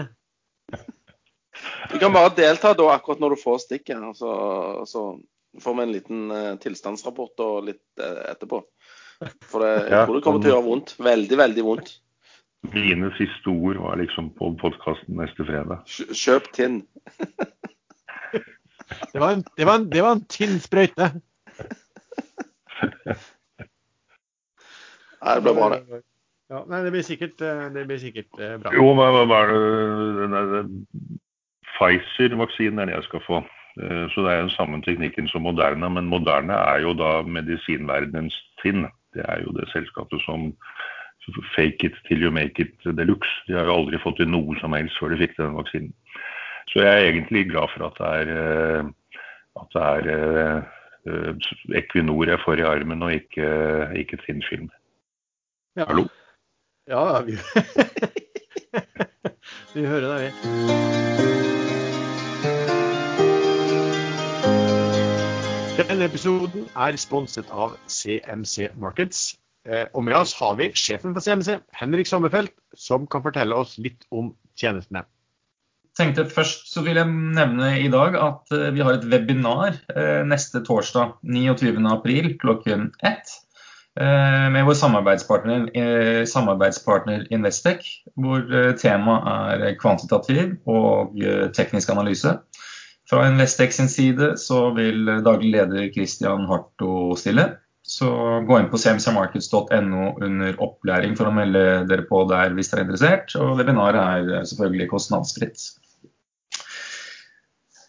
B: Du kan bare delta da akkurat når du får stikket. Så, så får vi en liten uh, tilstandsrapport og litt uh, etterpå. For det, jeg tror det kommer til å gjøre vondt. Veldig, veldig vondt.
C: Mine siste ord var liksom på podkasten neste fredag.
B: Kjøp Tinn. *laughs*
A: Det var en, det var en, det var en tynn sprøyte.
B: Nei, det blir bra, det.
A: Ja, nei, det blir sikkert, eh, det blir sikkert eh, bra.
C: Jo, hva er det Pfizer-vaksinen er det jeg skal få. Eh, så det er den samme teknikken som Moderna, men Moderna er jo da medisinverdenens Tinn. Det er jo det selskapet som fake it till you make it de luxe. De har jo aldri fått til noe som helst før de fikk den vaksinen. Så jeg er egentlig glad for at det er, eh, at det er uh, Equinor jeg får i armen, og ikke, ikke Tinn-film.
A: Ja.
C: Hallo?
A: Ja, vi, *laughs* vi hører deg, vi. Denne episoden er sponset av CMC Markets. Og med oss har vi sjefen for CMC, Henrik Sommerfelt, som kan fortelle oss litt om tjenestene
D: tenkte Først så vil jeg nevne i dag at eh, vi har et webinar eh, neste torsdag 29.4 klokken ett eh, med vår samarbeidspartner, samarbeidspartner Investec, hvor temaet er kvantitativ og teknisk analyse. Fra Investec sin side så vil daglig leder Christian Harto stille. Så gå inn på cmcmarkets.no under opplæring for å melde dere på der hvis dere er interessert. Og webinaret er selvfølgelig kostnadsfritt.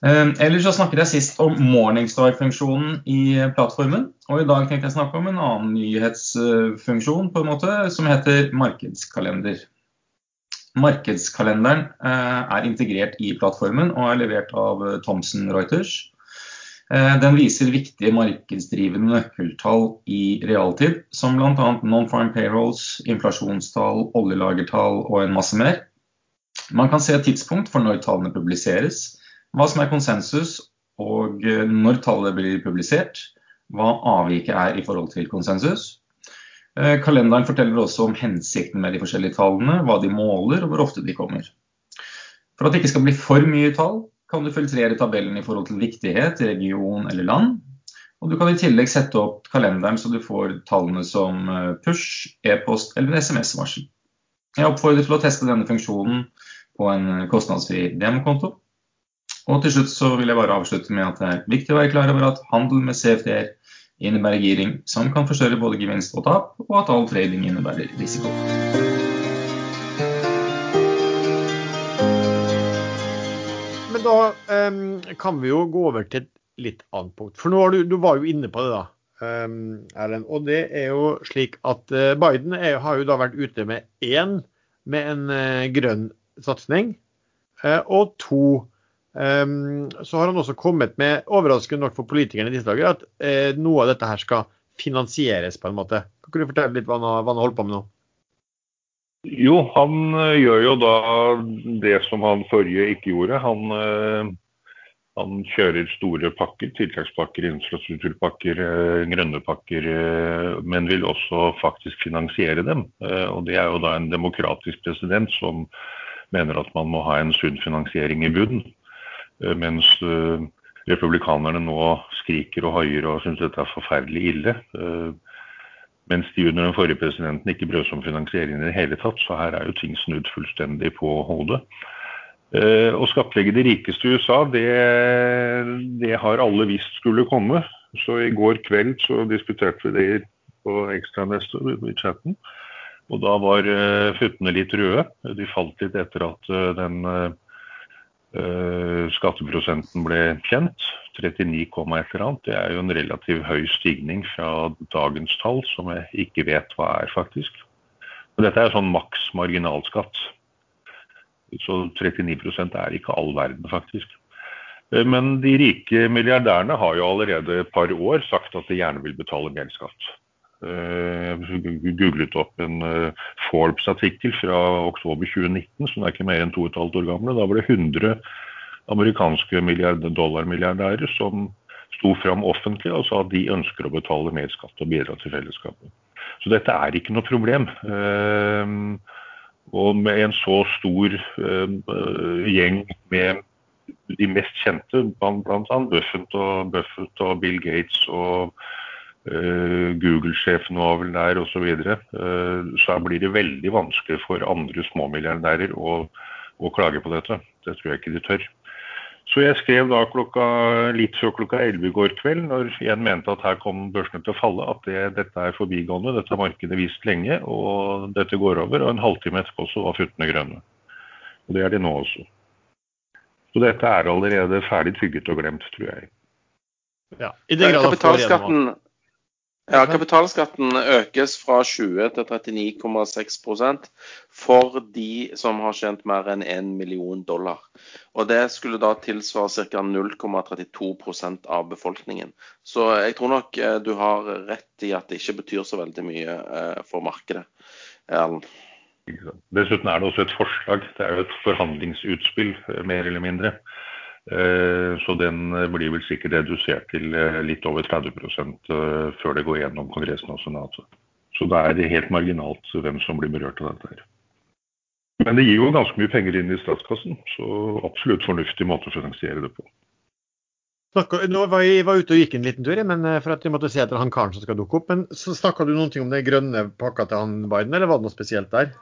D: Ehm, ellers så snakket jeg sist om Morningstar-funksjonen i plattformen. Og i dag tenkte jeg snakke om en annen nyhetsfunksjon på en måte, som heter markedskalender. Markedskalenderen eh, er integrert i plattformen og er levert av Thomson Reuters. Eh, den viser viktige markedsdrivende nøkkeltall i realtid, som bl.a. non-farm payrolls, inflasjonstall, oljelagertall og en masse mer. Man kan se et tidspunkt for når tallene publiseres hva som er konsensus, og eh, når tallet blir publisert, hva avviket er i forhold til konsensus. Eh, kalenderen forteller også om hensikten med de forskjellige tallene, hva de måler og hvor ofte de kommer. For at det ikke skal bli for mye tall, kan du filtrere tabellen i forhold til viktighet, region eller land. Og du kan i tillegg sette opp kalenderen så du får tallene som eh, push, e-post eller SMS-varsel. Jeg oppfordrer til å teste denne funksjonen på en kostnadsfri demokonto. Og til slutt så vil jeg bare avslutte med at det er viktig å være klar over at handel med CFD-er innebærer giring, som kan forstørre både gevinst og tap, og at all trading innebærer risiko.
A: Men da um, kan vi jo gå over til et litt annet punkt. For nå var du, du var jo inne på det, da. Um, Erlend. Og det er jo slik at uh, Biden er, har jo da vært ute med én med en uh, grønn satsing, uh, og to em, så har han også kommet med, overraskende nok for politikerne i disse dager, at eh, noe av dette her skal finansieres på en måte. Kan du fortelle litt hva han, hva han holder på med nå?
C: Jo, han øh, gjør jo da det som han forrige ikke gjorde. Han, øh, han kjører store pakker, tiltakspakker, infrastrukturpakker, øh, grønne pakker, øh, men vil også faktisk finansiere dem. Eh, Og det er jo da en demokratisk president som mener at man må ha en sunn finansiering i bunnen. Eh, Mens øh, republikanerne nå skriker og hoier og syns dette er forferdelig ille. Eh, Mens de under den forrige presidenten ikke brød seg om finansiering i det hele tatt. Så her er jo ting snudd fullstendig på hodet. Eh, Å skattlegge de rikeste i USA, det, det har alle visst skulle komme. Så i går kveld så diskuterte vi det på ekstranettet i chatten. Og da var eh, futtene litt røde. De falt litt etter at eh, den eh, eh, skatteprosenten ble kjent. 39, et eller annet. Det er jo en relativt høy stigning fra dagens tall, som jeg ikke vet hva er, faktisk. Men dette er sånn maks marginalskatt. Så 39 er ikke all verden, faktisk. Eh, Men de rike milliardærene har jo allerede et par år sagt at de gjerne vil betale mer skatt. Eh, Jeg googlet opp en eh, Forbes-artikkel fra oktober 2019, som er ikke mer enn to og et halvt år gamle. Da var det 100 amerikanske milliard- dollarmilliardærer som sto fram offentlig og sa at de ønsker å betale mer skatt og bidra til fellesskapet. Så dette er ikke noe problem. Eh, Og med en så stor gjeng med de mest kjente, annet Buffett Buffett og Bill Gates og Google-sjefen var vel der osv., så, videre, eh, så blir det veldig vanskelig for andre småmilliardærer å, å klage på dette. Det tror jeg ikke de tør. Så jeg skrev da klokka, litt før klokka 11 i går kveld, når en mente at her kom børsene til å falle, at det, dette er forbigående, dette har markedet vist lenge, og dette går over. Og en halvtime etterpå så var futtene grønne. Og det er de nå også. Så dette er allerede ferdig tygget og glemt, tror jeg.
A: Ja, I den grad.
B: Kapitalskatten ja, kapitalskatten økes fra 20 til 39,6% for de som har tjent mer enn 1 million dollar. Og Det skulle da tilsvare ca. 0,32% av befolkningen. Så jeg tror nok eh, du har rett i at det ikke betyr så veldig mye eh, for markedet.
C: Dessuten er det også et forslag. Det er jo et forhandlingsutspill, eh, mer eller mindre. Eh, Så den eh, blir vel sikkert redusert til eh, litt over 30 eh, før det går gjennom Kongressen og Senatet. Så det er helt marginalt hvem som blir berørt av dette her. Men det gir jo ganske mye penger inn i statskassen, så absolutt fornuftig måte å finansiere det på.
A: Nå var jeg var ute og gikk en liten tur, men for at jeg måtte se etter han karen som skal dukke opp. Men så snakka du ting om den grønne pakka til han Biden, eller var det noe spesielt der?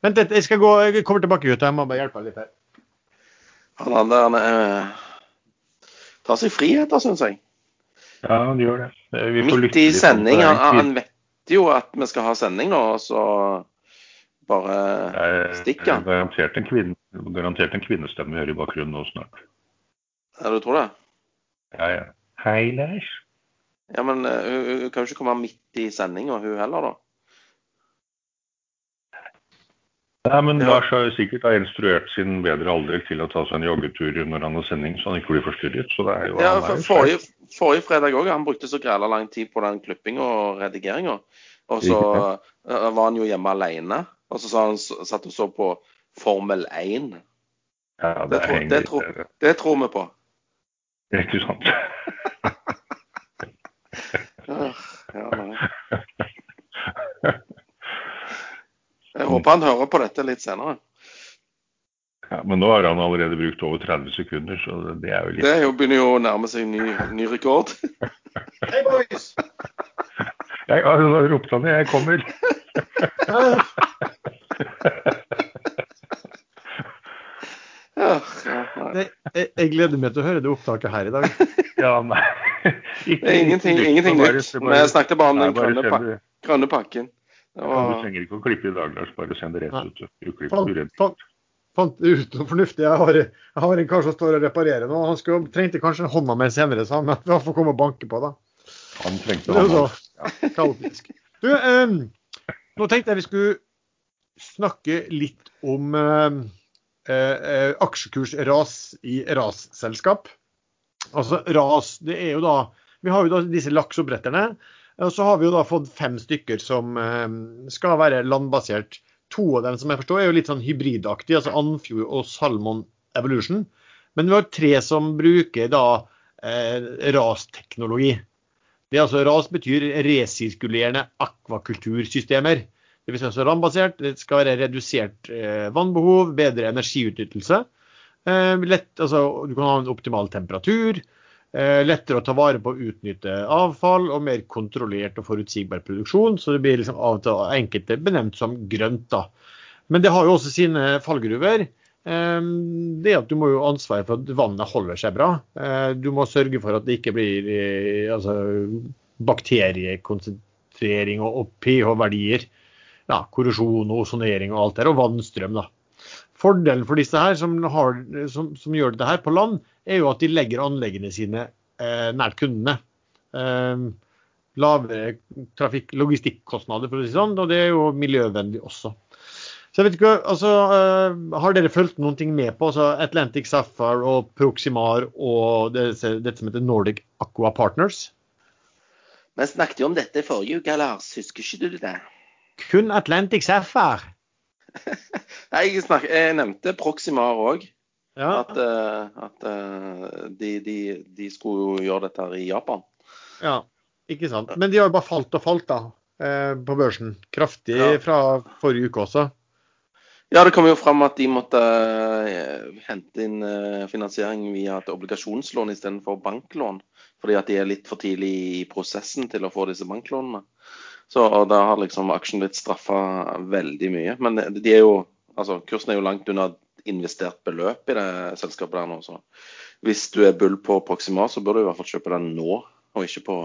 A: Vent litt, jeg skal gå, jeg kommer tilbake ut. Jeg må bare hjelpe deg litt her.
B: Han der eh, tar seg friheter, syns jeg.
C: Ja, han gjør det. Eh,
B: Midt i sending. Han, han vet jo at vi skal ha sending nå, og så bare stikker han.
C: Garantert en, kvinne, garantert en kvinnestemme vi hører i bakgrunnen nå snart.
B: Ja, du tror det?
C: Ja, ja. Hei, Lars.
B: Ja, men eh, hun, hun kan jo ikke komme midt i sendinga, hun heller, da.
C: Nei, men. Lars har jo sikkert har instruert sin bedre alder til å ta seg en joggetur når han har sending, så han ikke blir forstyrret. Så det er jo,
B: Ja,
C: er
B: for, forrige, forrige fredag òg. Han brukte så græla lang tid på den klippinga og redigeringa. Og så ja. var han jo hjemme alene. Og så han, satt og så på Formel 1.
C: Ja,
B: Det,
C: det,
B: tror, det, tror, det tror vi på.
C: Ikke sant? *laughs*
B: Ja, ja, nei. *laughs* Jeg håper han hører på dette litt senere.
C: Ja, men nå har han allerede brukt over 30 sekunder, så det er jo litt
B: Det er jo, begynner jo å nærme seg ny, ny rekord.
A: Hei, boys! *laughs*
C: Jeg har jo ropt han, jeg kommer. *laughs*
B: Ja, ja, nei.
A: Nei, jeg, jeg gleder meg til å høre det opptaket her i dag. *laughs*
C: Ja, nei. Ikke,
B: Det ingenting, ingenting nytt. Vi snakket bare om den
C: det.
B: grønne pakken.
C: Ja, du trenger ikke å klippe i dag, Lars. Bare send det rett ut. Fant
A: det fant ut noe fornuftig. Jeg har, jeg har en kar som står og reparerer nå. Han skulle, trengte kanskje en hånda med senere, sa han Men vi får komme og banke på. da.
C: Han trengte
A: hånda. ja, kaotisk. Du, eh, nå tenkte jeg vi skulle snakke litt om eh, eh, aksjekursras i rasselskap. Altså ras, det er jo da Vi har jo da disse lakseoppdretterne. Og så har vi jo da fått fem stykker som eh, skal være landbasert. To av dem som jeg forstår er jo litt sånn hybridaktige, altså Andfjord og Salmon Evolution. Men vi har tre som bruker da eh, rasteknologi. Det er altså RAS betyr resirkulerende akvakultursystemer. Det vil si altså landbasert. Det skal være redusert eh, vannbehov, bedre energiutnyttelse. Eh, lett, altså, du kan ha en optimal temperatur. Eh, lettere å ta vare på å utnytte avfall og mer kontrollert og forutsigbar produksjon. Så det blir liksom av og til enkelte benevnt som grønt. da. Men det har jo også sine fallgruver. Eh, Det at Du må jo ansvare for at vannet holder seg bra. Eh, Du må sørge for at det ikke blir altså, bakteriekonsentrering og, og pH-verdier. Ja, korrosjon og ozonering og alt det der, og vannstrøm. da. Fordelen for disse her som, har, som, som gjør dette her på land, er jo at de legger anleggene sine eh, nært kundene. Eh, lavere trafikk, logistikkostnader, for å si sånn, og det er jo miljøvennlig også. Så jeg vet ikke, altså, eh, Har dere fulgt noen ting med på altså Atlantic Sapphire og Proximar og det, som heter Nordic Aqua Partners?
B: Vi snakket jo om dette forrige uke, Lars. Husker ikke du det?
A: Kun Atlantic Sapphire. *laughs*
B: Nei, Jeg, jeg nevnte Proximar òg.
A: Ja,
B: At, eh, at eh, de, de, de skulle jo gjøre dette her i Japan.
A: ja, ikke sant. Men de har jo bare falt og falt da, eh, på børsen. Kraftig
B: Ja.
A: fra forrige uke også.
B: Ja, det kom jo fram at de måtte hente inn finansiering via et obligasjonslån istedenfor banklån. Fordi at de er litt for tidlig i prosessen til å få disse banklånene. Så Da har liksom aksjen blitt straffa veldig mye. Men de er jo, altså kursen er jo langt unna investert beløp i det selskapet der nå. Så hvis du er bull på Proxima, så bør du i hvert fall kjøpe den nå, og ikke på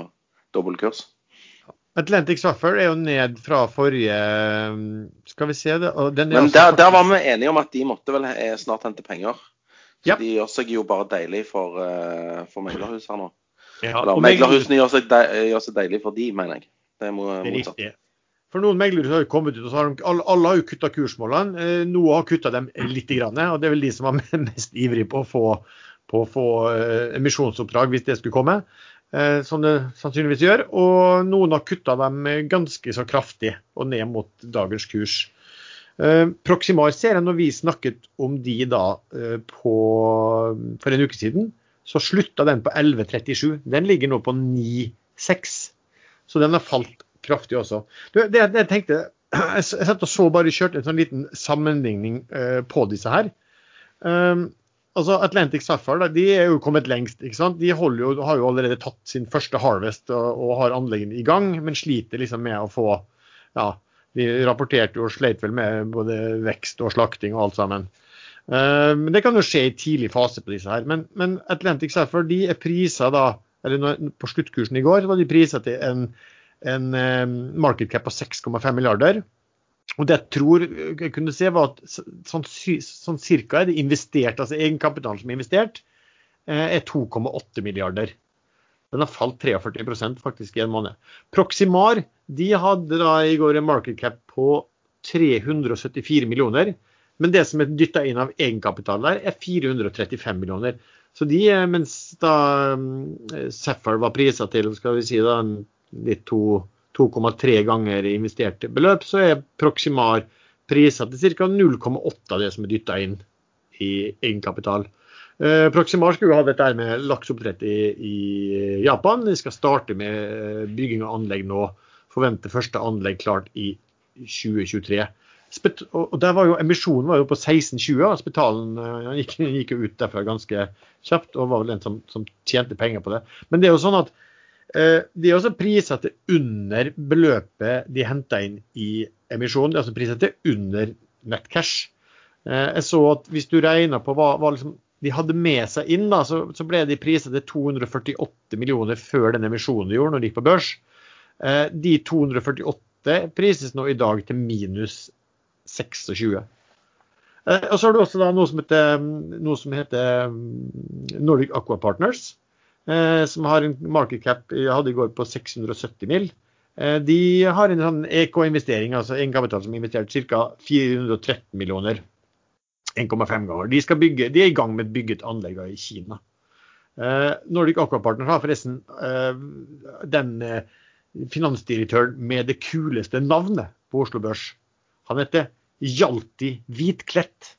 B: dobbel kurs.
A: Atlantic Suffer er jo ned fra forrige Skal vi se det og den er
B: Men der, der var vi enige om at de måtte vel eh, snart hente penger. Så
A: Ja.
B: de gjør seg jo bare deilig for, eh, for meglerhus her nå.
A: ja,
B: Eller meglerhusene gjør seg, de, gjør seg deilig for de, mener jeg. Det er motsatt.
A: Det er riktig. For noen meglere har jo kommet ut, og så har de, alle, alle har jo kutta kursmålene. Eh, Noe har kutta dem litt, grann, og det er vel de som var *laughs* mest ivrige på å få, på å få eh, emisjonsoppdrag hvis det skulle komme. eh, Som det sannsynligvis gjør. Og noen har kutta dem ganske så kraftig og ned mot dagens kurs. Proximar ser jeg når vi snakket om de da på, for en uke siden, så slutta den på 11,37. Den ligger nå på 9,6. Så den har falt kraftig også. Det, det jeg tenkte, *clears throat* jeg satt og så bare kjørte en sånn liten sammenligning eh, på disse her. Um, altså Atlantic Sapphire de er jo kommet lengst. ikke sant? De jo, har jo allerede tatt sin første harvest og, og har anleggene i gang, men sliter liksom med å få ja, De rapporterte jo og sleit vel med både vekst og slakting og alt sammen. Eh, Men Det kan jo skje i tidlig fase på disse her. Men, men Atlantic Sapphire de er prisa da, eller på sluttkursen i går var de prisa til en, en eh, market cap på 6,5 milliarder. Og det jeg tror jeg kunne se var at sånn, sånn cirka er det investert, altså egenkapitalen som er investert, eh, er 2,8 milliarder. Den har falt 43% faktisk i en måned. Proximar de hadde da i går en market cap på 374 millioner. Men det som er dytta inn av egenkapital der, er 435 millioner. Så de, eh, mens da Sapphire var prisa til skal vi si da, litt 2,3 ganger investerte beløp, så er Proximar prisa til ca. 0,8 av det som er dytta inn i egenkapital. Eh, Proximar skulle jo ha dette med lakseoppdrett i, i Japan. De skal starte med eh, bygging av anlegg nå. Forventer første anlegg klart i 2023. Spet og der var jo Emisjonen var jo på 16,20. og Spetalen eh, gikk, gikk jo ut derfra ganske kjapt og var vel en som, som tjente penger på det. Men det er jo sånn at de er også priset til under beløpet de henta inn i emisjonen. De er også priset til under nettcash. Eh, jeg så at hvis du regner på hva, hva liksom de hadde med seg inn, da, så, så ble de priset til 248 millioner før den emisjonen de gjorde når de gikk på børs. Eh, de 248 prises nå i dag til minus 26. Eh, og så har du også da noe som heter, noe som heter mm, Nordic Aqua Partners. Eh, som har en market cap jeg hadde i går på 670 mil. Eh, de har en sånn EK-investering, altså egenkapital som har investert ca. 413 millioner. 1,5 ganger. De, bygge, de er i gang med et anlegg i Kina. Eh, Nordic Aqua Partners har forresten eh, den eh, finansdirektøren med det kuleste navnet på Oslo Børs. Han heter Hjalti Hvitklett.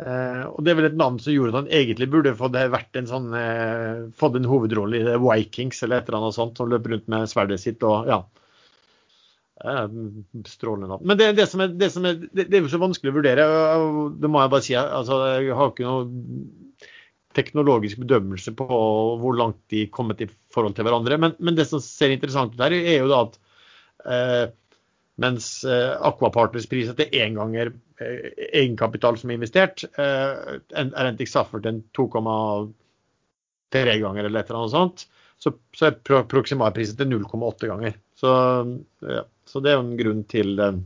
A: Eh, og det er vel et navn som gjorde at han egentlig burde fått, en sånn, eh, fått en hovedrolle i The Vikings eller et eller annet sånt, som løper rundt med sverdet sitt og ja. Eh, strålende navn. Men det, det, som er, det, som er, det, er jo så vanskelig å vurdere. og Det må jeg bare si. Altså, jeg har ikke noe teknologisk bedømmelse på hvor langt de kommet i forhold til hverandre. Men, men det som ser interessant ut her, er jo da at eh, mens eh, Aquapartners pris etter én ganger eh, egenkapital som er investert, eh, er Entic Saffert en 2,3 ganger eller et eller annet sånt, så, så er pro proksimalprisen til 0,8 ganger. Så, ja, så, det er jo en grunn til. Uh,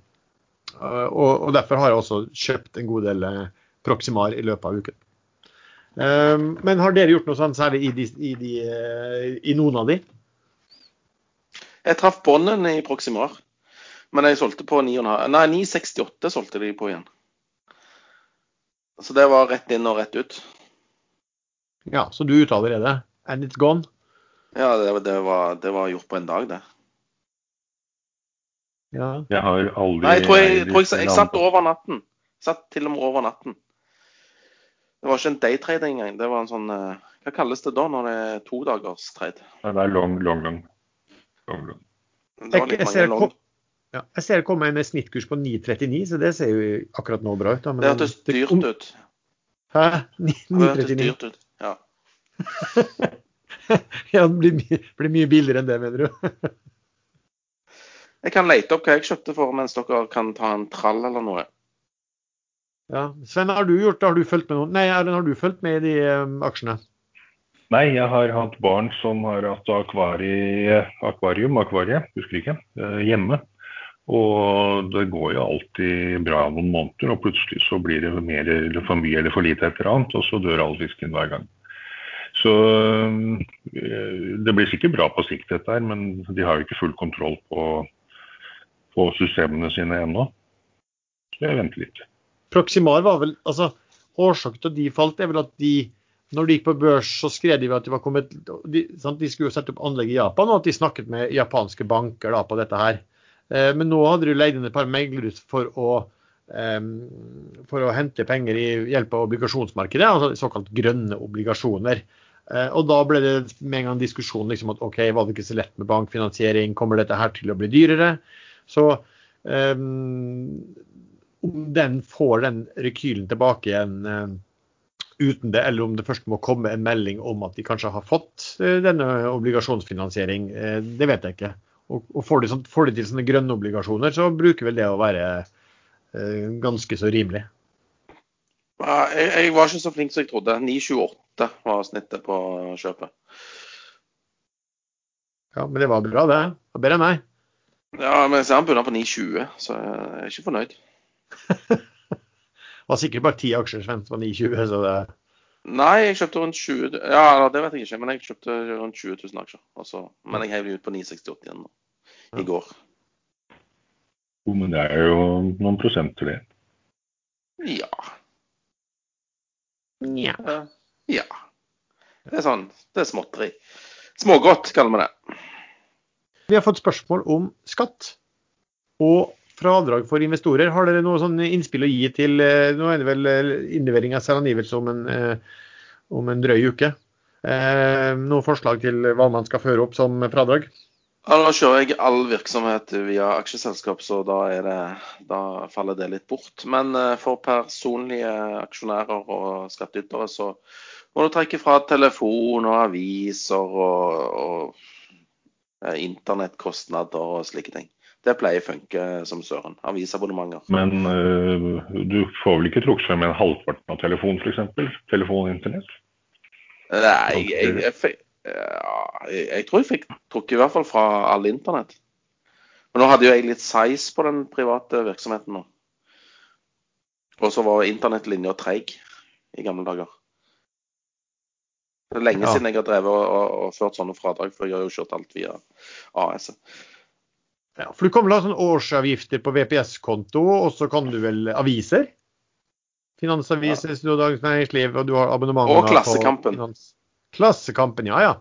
A: og, og, derfor har jeg også kjøpt en god del uh, Proximar i løpet av uken. Uh, men har dere gjort noe sånt særlig i, de, i, de, i noen av de?
B: Jeg traff bånden i Proximar. Men jeg solgte på 9,5 Nei, 9,68 solgte de på igjen. Så det var rett inn og rett ut.
A: Ja, så du er ute allerede? And it's gone?
B: Ja, det, det, var, det var, gjort på en dag, det.
C: Ja. Jeg har aldri
B: Nei, jeg tror jeg, jeg, tror jeg, jeg satt over natten. Satt til og med over natten. Det var ikke en daytrade engang. Det var en sånn eh, Hva kalles det da når det er to dagers trade?
C: Det er long, long, long. long, long.
A: Det var litt mange long. Ja, jeg ser det komme en snittkurs på 9,39, så det ser jo akkurat nå bra ut. Da,
B: det hørtes dyrt ut.
A: Hæ?
B: 9,39? Det hørtes dyrt ut, ja. *laughs*
A: ja, det blir, my blir mye billigere enn det, mener du?
B: jeg kan lete opp hva jeg kjøpte for, mens dere kan ta en trall eller noe.
A: Ja, Sven, har du gjort det? Har du fulgt med noen? Nei, Erlend, har du fulgt med i de um, aksjene?
C: Nei, jeg har hatt barn som har hatt akvarie, akvarium, akvarie, husker ikke, eh, hjemme. Og det går jo alltid bra noen måneder, og plutselig så blir det mer eller for mye eller for lite et eller annet, og så dør all fisken hver gang. Så øh, det blir sikkert bra på sikt dette her, men de har jo ikke full kontroll på, på systemene sine ennå. Så jeg venter litt.
A: Proximar var vel, altså Årsaken til at de falt, er vel at de når de gikk på børs, så skrev de at de var kommet de, de skulle jo sette opp anlegg i Japan, og at de snakket med japanske banker da, på dette her. Eh, men nå hadde du leid inn et par meglere for å, for å hente penger i hjelp av obligasjonsmarkedet, altså såkalt grønne obligasjoner. Eh, og da ble det med en gang diskusjon liksom at OK, var det ikke så lett med bankfinansiering, kommer dette her til å bli dyrere? Så um, om den får den rekylen tilbake igjen uh, uten det, eller om det først må komme en melding om at de kanskje har fått uh, denne obligasjonsfinansiering, uh, det vet jeg ikke. Og, og får, de får, de til sånne grønne obligasjoner, så bruker vel det å være eh, ganske så rimelig.
B: Jeg, jeg, var ikke så flink som jeg trodde. 9,28 var snittet på kjøpet.
A: Ja, men det var bra, det. det var bedre enn meg.
B: Ja, men jeg ser han begynner på 9,20, så jeg er ikke fornøyd.
A: det *laughs* var sikkert bare ti aksjer Sven, på var 9,20, så det
B: Nei, jeg kjøpte rundt 20 Ja, det vet jeg ikke, men jeg kjøpte rundt 20 000 aksjer. Altså, men jeg heiv de ut på 968 igjen nå, i går.
C: Jo, men det er jo noen prosenter, det.
B: Ja.
A: Nja.
B: Ja. Det er sånn. Det er småtteri. Smågodt, kaller vi det.
A: Vi har fått spørsmål om skatt og fradrag for investorer. Har dere noe sånn innspill å gi til eh, Nå er det vel eh, innlevering av selvangivelse om, en, eh, om en drøy uke. Noe forslag til hva man skal føre opp som fradrag?
B: Ja, Da kjører jeg all virksomhet via aksjeselskap, så da, det, da, faller det litt bort. Men for personlige aksjonærer og skattytere så må du trekke fra telefon og aviser og, og internettkostnader og slike ting. Det pleier funke som søren. Avisabonnementer.
C: Men uh, du får vel ikke trukket frem en halvparten av telefon, f.eks.? Telefon og internett?
B: Nei, jeg, jeg, jeg, jeg, tror jeg fikk trukket i hvert fall fra all internett. Men nå hadde jo jeg litt size på den private virksomheten nå. Og så var internettlinja treig i gamle dager. Det er lenge
A: Ja.
B: siden jeg har drevet og, og, og ført sånne fradrag, for jeg har jo kjørt alt via AS.
A: Ja, for du kan vel ha sånn årsavgifter på VPS-konto, og så kan du vel aviser? Finansaviser, ja. Dagens Næringsliv, og du har abonnementer
B: Og Klassekampen.
A: på finans- Klassekampen, ja ja.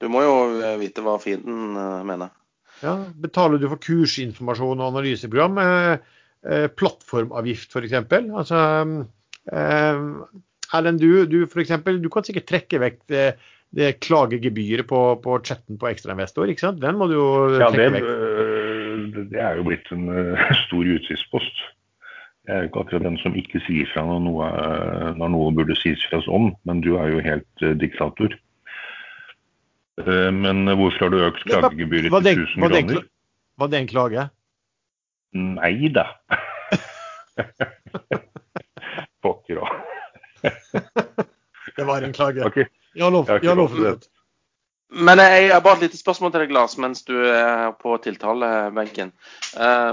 B: Du må jo eh, vite hva fienden eh, mener.
A: ja. Betaler du for kursinformasjon og analyseprogram? Eh, eh, plattformavgift, f.eks. Altså eh, Erlend, du, du for eksempel, du kan sikkert trekke vekk det, det klagegebyret på, på chatten på ekstrainvestor, ikke sant? Den må du jo
C: Ja, det,
A: trekke vekk.
C: Det er jo blitt en øh, stor utgiftspost. Jeg er jo ikke akkurat den som ikke sier fra når noe, når noe burde sies fra oss om, men du er jo helt øh, diktator. Eh, Men hvorfor har du økt klagegebyret til 1000
A: var det
C: kroner?
A: Var det en klage?
C: Nei da. *laughs* Pokker òg. *laughs*
A: Det var en klage.
C: Okay.
A: Jeg har lov,
C: Jeg har ikke
A: jeg har lov
C: lov
A: for det.
B: Men jeg har bare et lite spørsmål til deg, Lars, mens du er på tiltalebenken. Eh,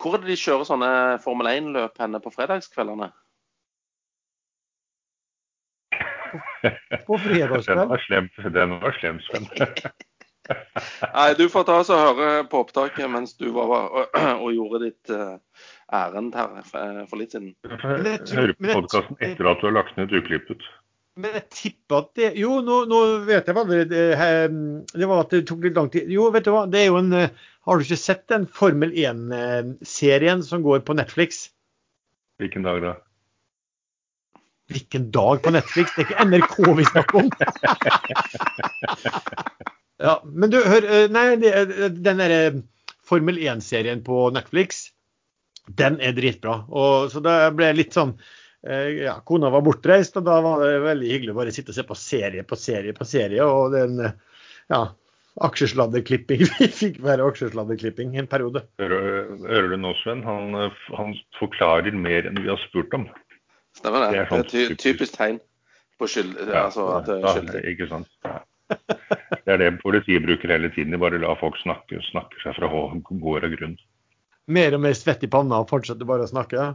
B: hvor er det de kjører sånne Formel 1-løp henne på fredagskveldene?
A: På
C: Den
A: fredagskveld.
C: var slem, den var slem Sven. *laughs*
B: Nei, du får ta oss og høre på opptaket mens du var og, *clears throat* og gjorde ditt eh, ærend her for, litt siden.
A: Hør
C: Høre på podkasten etter at du har lagt ned uklippet.
A: Men jeg tipper at det Jo, nå, nå vet jeg hva det, det, eh, var at det tok litt lang tid. Jo, vet du hva. Det er jo en eh, Har du ikke sett den Formel 1-serien som går på Netflix?
C: Hvilken dag da?
A: Hvilken dag på Netflix? Det er ikke NRK vi snakker om. *laughs* Ja, men du, hør. eh, Nei, eh, den derre Formel 1-serien på Netflix, den er dritbra. Og, så da ble jeg litt sånn eh, Ja, kona var bortreist, og da var det veldig hyggelig å bare sitte og se på serie på serie på serie. Og den eh, Ja, aksjesladderklipping. *laughs* Vi fikk være aksjesladderklipping en periode.
C: Hører, hører du nå, Sven? Han, han forklarer mer enn vi har spurt om.
B: Stemmer det?
C: Det
B: Det
C: er
B: er,
C: sånn
B: ty
C: typisk.
B: tegn på skyld... altså at det er skyldig.
C: ikke sant? Ja. Det er det politiet bruker hele tiden. De bare lar folk snakke, snakke seg fra gård og grunn.
A: Mer og mer svett i panna og fortsetter bare å snakke. Ja,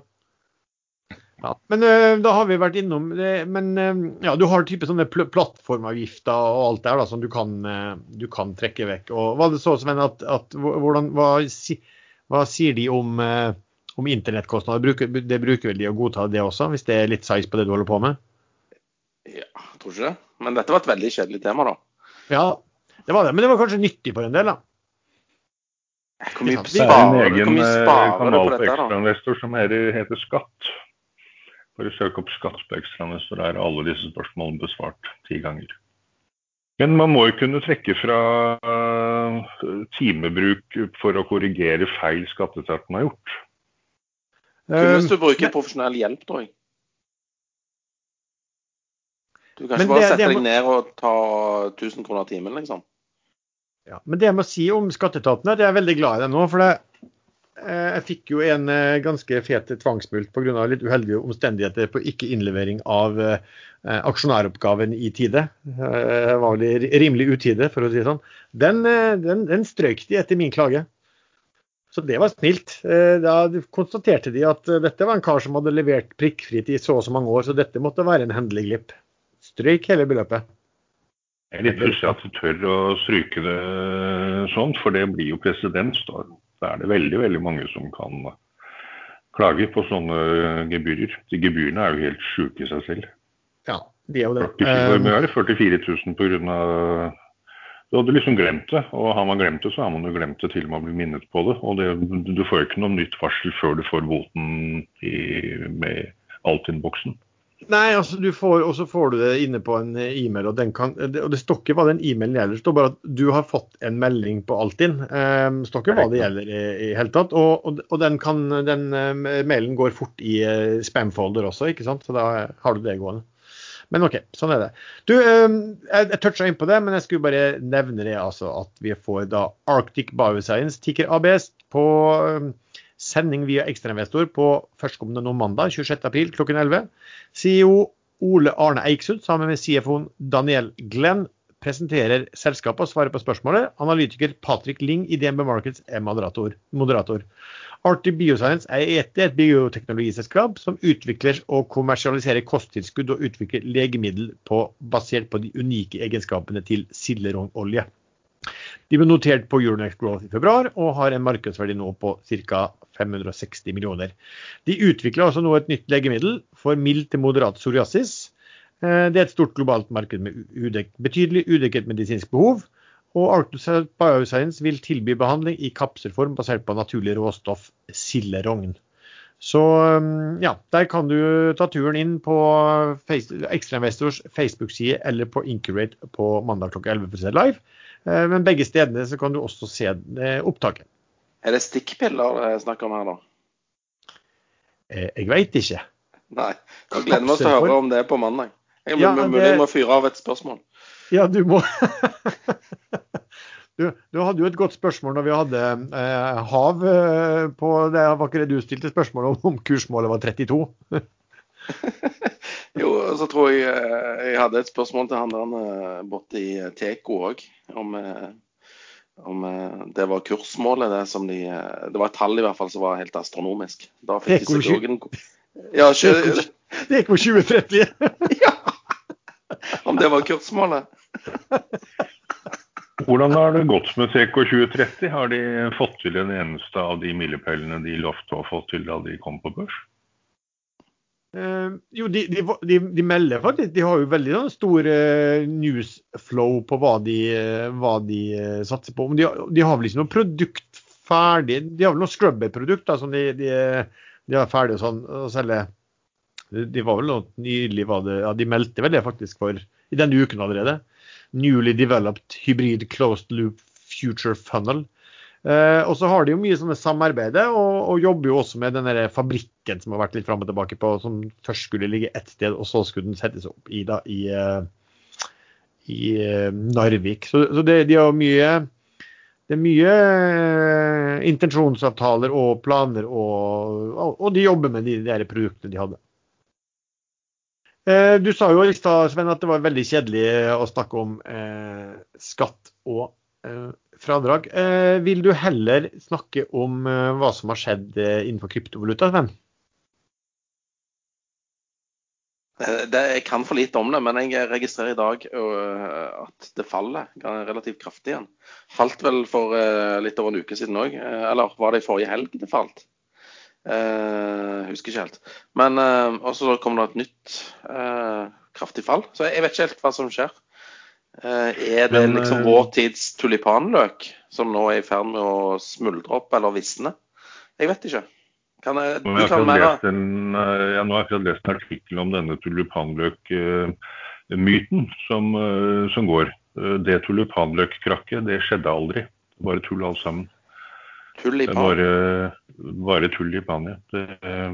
A: men uh, da har vi vært innom det. Men uh, ja, du har type sånne pl plattformavgifter og alt der da, som du kan, uh, du kan trekke vekk. Og Hva det så, Sven, at, at hvordan, hva, si, hva sier de om, om internettkostnader? Bruker, det bruker vel de å godta det også, hvis det er litt size på det du holder på med?
B: Ja, tror ikke det. Men dette var et veldig kjedelig tema, da.
A: Ja, det var det. Men det var kanskje nyttig for en del, da.
B: Hvor mye
A: Ja,
C: Det er en
B: sparer, hvor
C: egen
B: mye
C: øh,
B: sparer du
C: kanal
B: på
C: på
B: dette?
C: Ekstrainvestor som heter, heter Skatt. Bare søk opp Skatt på Ekstrainvestor. Der er alle disse spørsmålene besvart ti ganger. Men man må jo kunne trekke fra øh, timebruk for å korrigere feil skatteetaten har gjort.
B: Hvis du
A: Eh,
B: bruker profesjonell hjelp, jeg. Du kan ikke bare sette deg ned og ta 1000 kroner timen, liksom.
A: Ja, men det jeg må si om skatteetaten, er at jeg er veldig glad i dem nå. For det, eh, jeg fikk jo en eh, ganske fet tvangsmulkt pga. litt uheldige omstendigheter på ikke-innlevering av eh, aksjonæroppgaven i tide. Det var vel rimelig utide, for å si det sånn. Den, eh, den, den strøk de etter min klage. Så det var snilt. Eh, Da konstaterte de at eh, dette var en kar som hadde levert prikkfritt i så og så mange år, så dette måtte være en hendelig glipp. Strøyk hele beløpet.
C: Jeg er litt pussig at du tør å stryke det sånn, for det blir jo presedens. Da er det veldig veldig mange som kan klage på sånne gebyrer. De gebyrene er jo helt sjuke i seg selv.
A: Ja, de er jo det.
C: 44, hvor
A: Eh,
C: er det? 44 000 pga. Du hadde liksom glemt det, og har man glemt det, så har man jo glemt det til man blir minnet på det. Og det, du får jo ikke noe nytt varsel før du får boten i, med Altinn-boksen.
A: Nei, altså du får, og så får du det inne på en eh, e-mail, og, den kan, og det står ikke hva den e-mailen gjelder. Det står bare at du har fått en melding på Altinn. Eh, det står ikke hva det gjelder i, i hele tatt. Og, og, og den, kan, den eh, mailen går fort i spamfolder også, ikke sant. Så da har du det gående. Men OK, sånn er det. Du, um, jeg, jeg toucha inn på det, men jeg skulle bare nevne det altså at vi får da Arctic Bioscience, ticker ABS, på eh, sending via ekstrainvestor på førstkommende nå mandag 26.4 klokken 11. CEO Ole Arne Eiksund sammen med CFO-en Daniel Glenn presenterer selskapet og svarer på spørsmålet. Analytiker Patrick Ling i DNB Markets er moderator. moderator. Arctic Bioscience er et, bioteknologiselskap som utvikler og kommersialiserer kosttilskudd og utvikler legemiddel på, basert på de unike egenskapene til sillerongolje. De ble notert på Euronex Growth i februar og har en markedsverdi nå på ca. 560 millioner. De utvikler altså nå et nytt legemiddel for mild til moderat psoriasis. Eh, det er et stort globalt marked med udek betydelig udekket medisinsk behov. Og Arctus Bioscience vil tilby behandling i kapselform basert på naturlig råstoff silderogn. Så um, ja, der kan du ta turen inn på Ekstrainvestors Facebook-side eller på Incurate på mandag klokka 11 for å se live. Eh, men begge stedene så kan du også se eh, opptaket.
B: Er det stikkpiller det er snakk om her, da?
A: Eh, jeg veit ikke.
B: Nei. Da gleder vi oss til å høre om det på mandag. Jeg må,
A: Ja, det-
B: må fyre av et spørsmål.
A: Ja, du må *laughs* du, du hadde jo et godt spørsmål når vi hadde eh, hav på det. Var ikke det du stilte spørsmål om, om kursmålet var 32? *laughs*
B: Jo, og så tror jeg eh, jeg hadde et spørsmål til han der eh, borte i Teko òg. Om, eh, om eh, det var kursmålet, det som de eh, Det var et tall i hvert fall som var helt astronomisk. Da fikk
A: Teko
B: de seg en Ja, sjø-
A: Teko gikk på 2030.
B: om det var kursmålet.
C: Hvordan har det gått med CK2030? Har de fått til en eneste av de milepælene de lovte å få til da de kom på børs?
A: Eh, jo, de, de, de, de melder faktisk De har jo veldig sånn, stor eh, newsflow på hva de, eh, hva satser på. Men har- de har vel ikke noe produkt ferdig? De har vel noen scrubber-produkter som de, har ferdig sånn, å selge? De var vel noe nylig ja, De meldte vel det faktisk for i denne uken allerede. Newly developed hybrid closed loop future funnel. Eh, og så har de jo mye sånne samarbeider, og, og jobber jo også med den fabrikken som har vært litt fram og tilbake på, som først skulle ligge ett sted, og så skulle den settes opp i, da, i, eh, i eh, Narvik. Så, så det, de har mye det er mye eh, intensjonsavtaler og planer, og, og, de jobber med de der produktene de hadde. Eh, Du sa jo i stad, Sven, at det var veldig kjedelig å snakke om eh, skatt og eh, fradrag. Eh, vil du heller snakke om eh, hva som har skjedd eh, innenfor kryptovaluta, Sven?
B: Jeg kan for lite om det, men jeg registrerer i dag at det faller relativt kraftig igjen. Falt vel for litt over en uke siden òg. Eller var det i forrige helg det falt? Uh, husker ikke helt. Men uh, også så kom det et nytt uh, kraftig fall. Så jeg vet ikke helt hva som skjer. Eh, er det
C: Men,
B: liksom
C: øh,
B: vår tids tulipanløk som nå er i ferd med å smuldre opp eller visne? Jeg vet ikke. Kan jeg,
C: Nå
B: du
C: har jeg
B: kan
C: akkurat lest en, eh, ja, akkurat lest artikkel om denne tulipanløk-myten som, eh, som går. Eh, Det tulipanløk-krakket, det skjedde aldri. Bare tull alt sammen. Det er
B: tulipan?
C: bare, bare tull i Spania. Det, eh,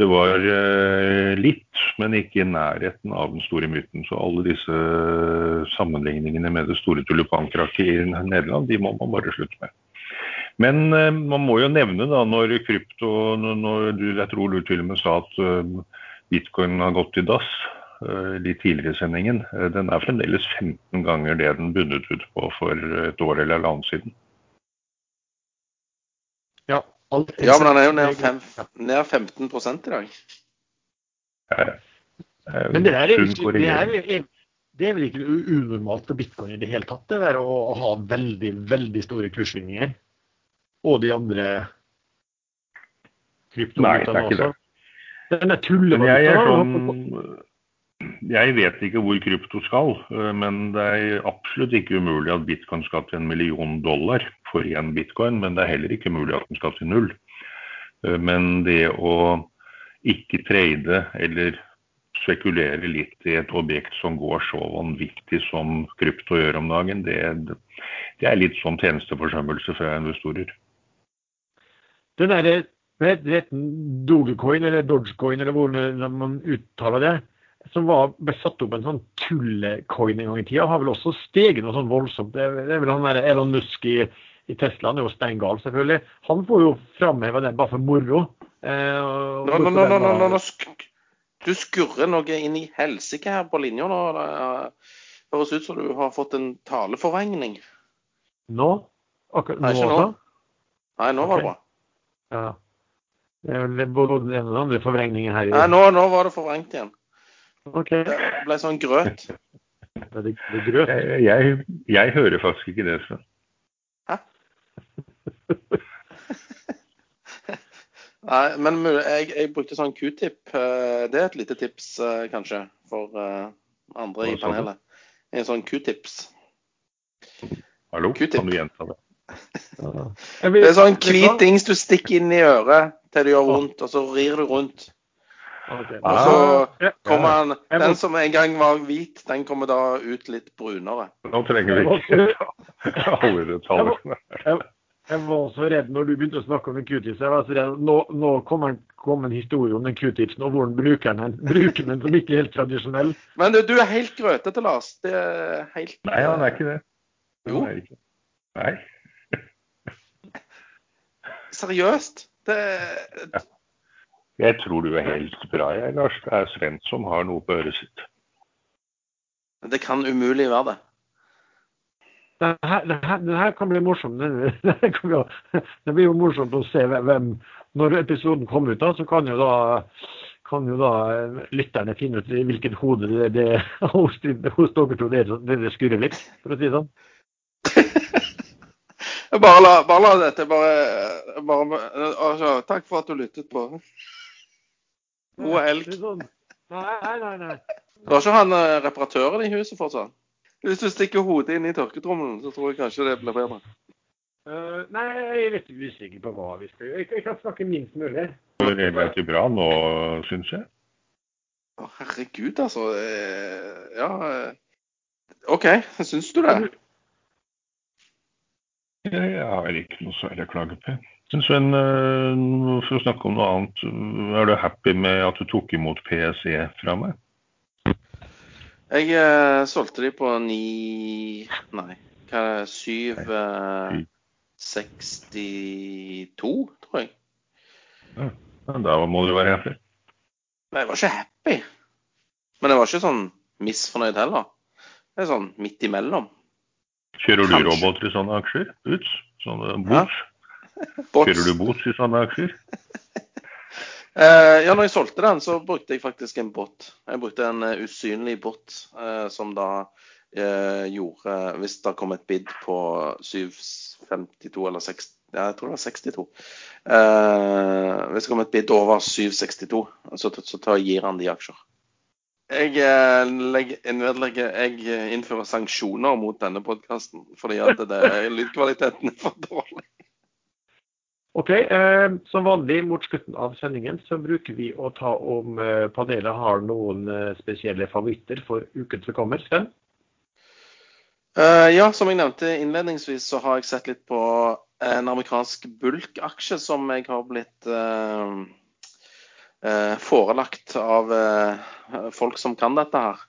C: det var eh, litt, men ikke i nærheten av den store myten. Så alle disse sammenligningene med det store tulipankrakket i Nederland, de må man bare slutte med. Men eh, man må jo nevne da, når krypto når du, Jeg tror du til og med sa at eh, bitcoin har gått i dass eh, litt tidligere i sendingen. Eh, Den er fremdeles 15 ganger det den bundet ut på for et år eller halvannet siden.
A: Ja,
B: Ja, men han er jo nær, fem, nær 15 i dag.
C: Ja, ja.
A: Men det, er, ikke- det, er, det er vel ikke unormalt for bitcoin i det hele tatt, det der å, å ha veldig, veldig store kurssvingninger? Og de andre kryptovalutaene
C: også. det.
A: Denne tullevalutaen
C: sånn, jeg vet ikke hvor krypto skal, eh, men det er absolutt ikke umulig at bitcoin skal til en million dollar for én bitcoin. Men det er heller ikke mulig at den skal til null. Eh, Men det å ikke trade eller spekulere litt i et objekt som går så vanvittig som krypto gjør om dagen, det, det er litt sånn tjenesteforsømmelse fra investorer.
A: Den derre Dogecoin eller Dogecoin eller hvordan man uttaler det, som var, ble satt opp en sånn tullecoin en gang i tida, har vel også steget noe sånn voldsomt. Det er, det er vel han der Elon Musk i, i Tesla, han er jo steingal selvfølgelig. Han får jo framheva den bare for moro. Eh,
B: Nå, nå, nå, nå, nå, nå, nå sk Du skurrer noe inn i helsike her på linja nå. Det høres ut som du har fått en taleforvrengning.
A: Nå? Akkurat
B: Nei,
A: nå
B: ikke nå. Nei, nå var det bra.
A: Ja. Det er vel både den ene og den andre forvrengningen her.
B: Nei, nå, nå var det forvrengt igjen.
A: Ok.
B: Det ble sånn grøt.
A: Det er, det er grøt.
C: Jeg, jeg, jeg hører faktisk ikke det, Sven.
B: Nei, men jeg, jeg brukte sånn q-tip. eh, Det er et lite tips, eh, kanskje, for eh, andre i panelet. En sånn q-tips.
C: Hallo, kan du gjenta det?
B: Det er sånn hvit dings du stikker inn i øret til det gjør vondt, og så rir du rundt. Og så kommer han Den som en gang var hvit, den kommer da ut litt brunere.
C: Nå trenger vi ikke *laughs* alle detaljene.
A: Jeg var så redd når du begynte å snakke om en q-tips. Jeg var så redd. Nå, nå kommer kom en historie om den q-tipsen og hvordan bruker den, bruker den *laughs* som ikke er helt tradisjonell.
B: Men du, du er helt grøtete, Lars. Det er helt
C: Nei, han er ikke det.
B: Jo.
C: ikke. Nei. *laughs*
B: Seriøst. Det
C: Jeg tror du er helt bra, jeg, Lars. Det er Sven som har noe på øret sitt.
B: Det kan umulig være det.
A: Det her, kan bli morsomt. Den, bli, det blir jo morsomt å se hvem Når episoden kommer ut, da, så kan jo da kan jo da eh, lytterne finne ut i hvilket hode det, det hos, hos dere to det, er det skurrer litt, for å si det sånn. *laughs*
B: Bare la, bare la dette bare, bare altså, Takk for at du lyttet på. God helg.
A: Sånn. Nei, nei, nei. nei.
B: Du har ikke han eh, reparatøren i huset fortsatt? Hvis du stikker hodet inn i tørketrommelen, så tror jeg kanskje det blir bedre.
A: Uh, nei, jeg er litt usikker på hva vi skal gjøre. Jeg, jeg kan snakke minst mulig.
C: Det er veldig bra nå, syns jeg.
B: Å, herregud, altså. eh, Ja eh, OK, syns du det?
C: Jeg har ikke noe særlig å klage på. Sven, for å snakke om noe annet. Er du happy med at du tok imot PSE fra meg?
B: Jeg uh, solgte de på ni Nei, hva er det? Syv eh, 62, tror jeg.
C: Ja, da må du være happy.
B: Nei, jeg var ikke happy. Men jeg var ikke sånn misfornøyd heller. Det er sånn midt imellom.
C: Kjører du
B: Kanskje.
C: roboter i sånne aksjer? Ut? Sånne
B: Ja. *laughs* Bots.
C: Kjører du bots i sånne aksjer? *laughs*
B: Eh, ja, når jeg solgte den, så brukte jeg faktisk en bot. Jeg brukte en eh, usynlig bot eh, som da eh, gjorde Hvis det kom et bid på 752 eller 6, ja, jeg tror det var 62 eh, Hvis det kom et bid over 762, så, så tar, gir han de aksjer. Jeg, legger, jeg innfører sanksjoner mot denne podkasten fordi at det, *laughs* lydkvaliteten er for dårlig.
A: OK. Eh, som vanlig mot slutten av sendingen så bruker vi å ta om eh, panelet har noen eh, spesielle favoritter for uken som kommer. Sven?
B: Eh, ja, som jeg nevnte innledningsvis, så har jeg sett litt på en amerikansk bulkaksje som jeg har blitt eh, eh, forelagt av folk som kan dette her.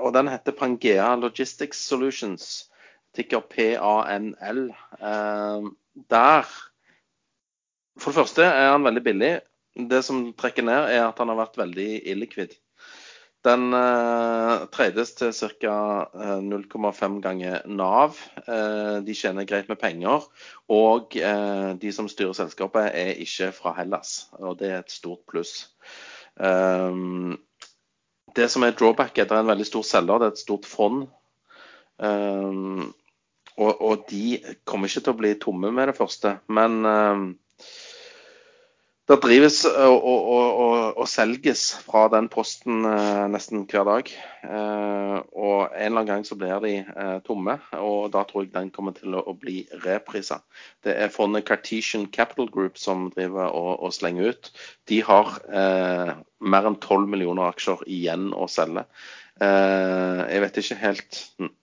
B: Og den heter Pangea Logistics Solutions, tikker PANL. Der For det første er han veldig billig. Det som trekker ned, er at han har vært veldig illikvid. Den eh, trades til ca. 0,5 ganger Nav. Eh, de tjener greit med penger. Og eh, de som styrer selskapet, er ikke fra Hellas. Og det er et stort pluss. Um, det som er drawback, er at det er en veldig stor selger. Det er et stort fond. Um, og, og de kommer ikke til å bli tomme med det første. Men det drives og, og, og, og selges fra den posten eh, nesten hver dag. Eh, og en eller annen gang så blir de eh, tomme, og da tror jeg den kommer til å, bli reprisa. Det er fondet Cartesian Capital Group som driver og slenger ut. De har eh, mer enn 12 millioner aksjer igjen å selge. Eh, jeg vet ikke helt hm,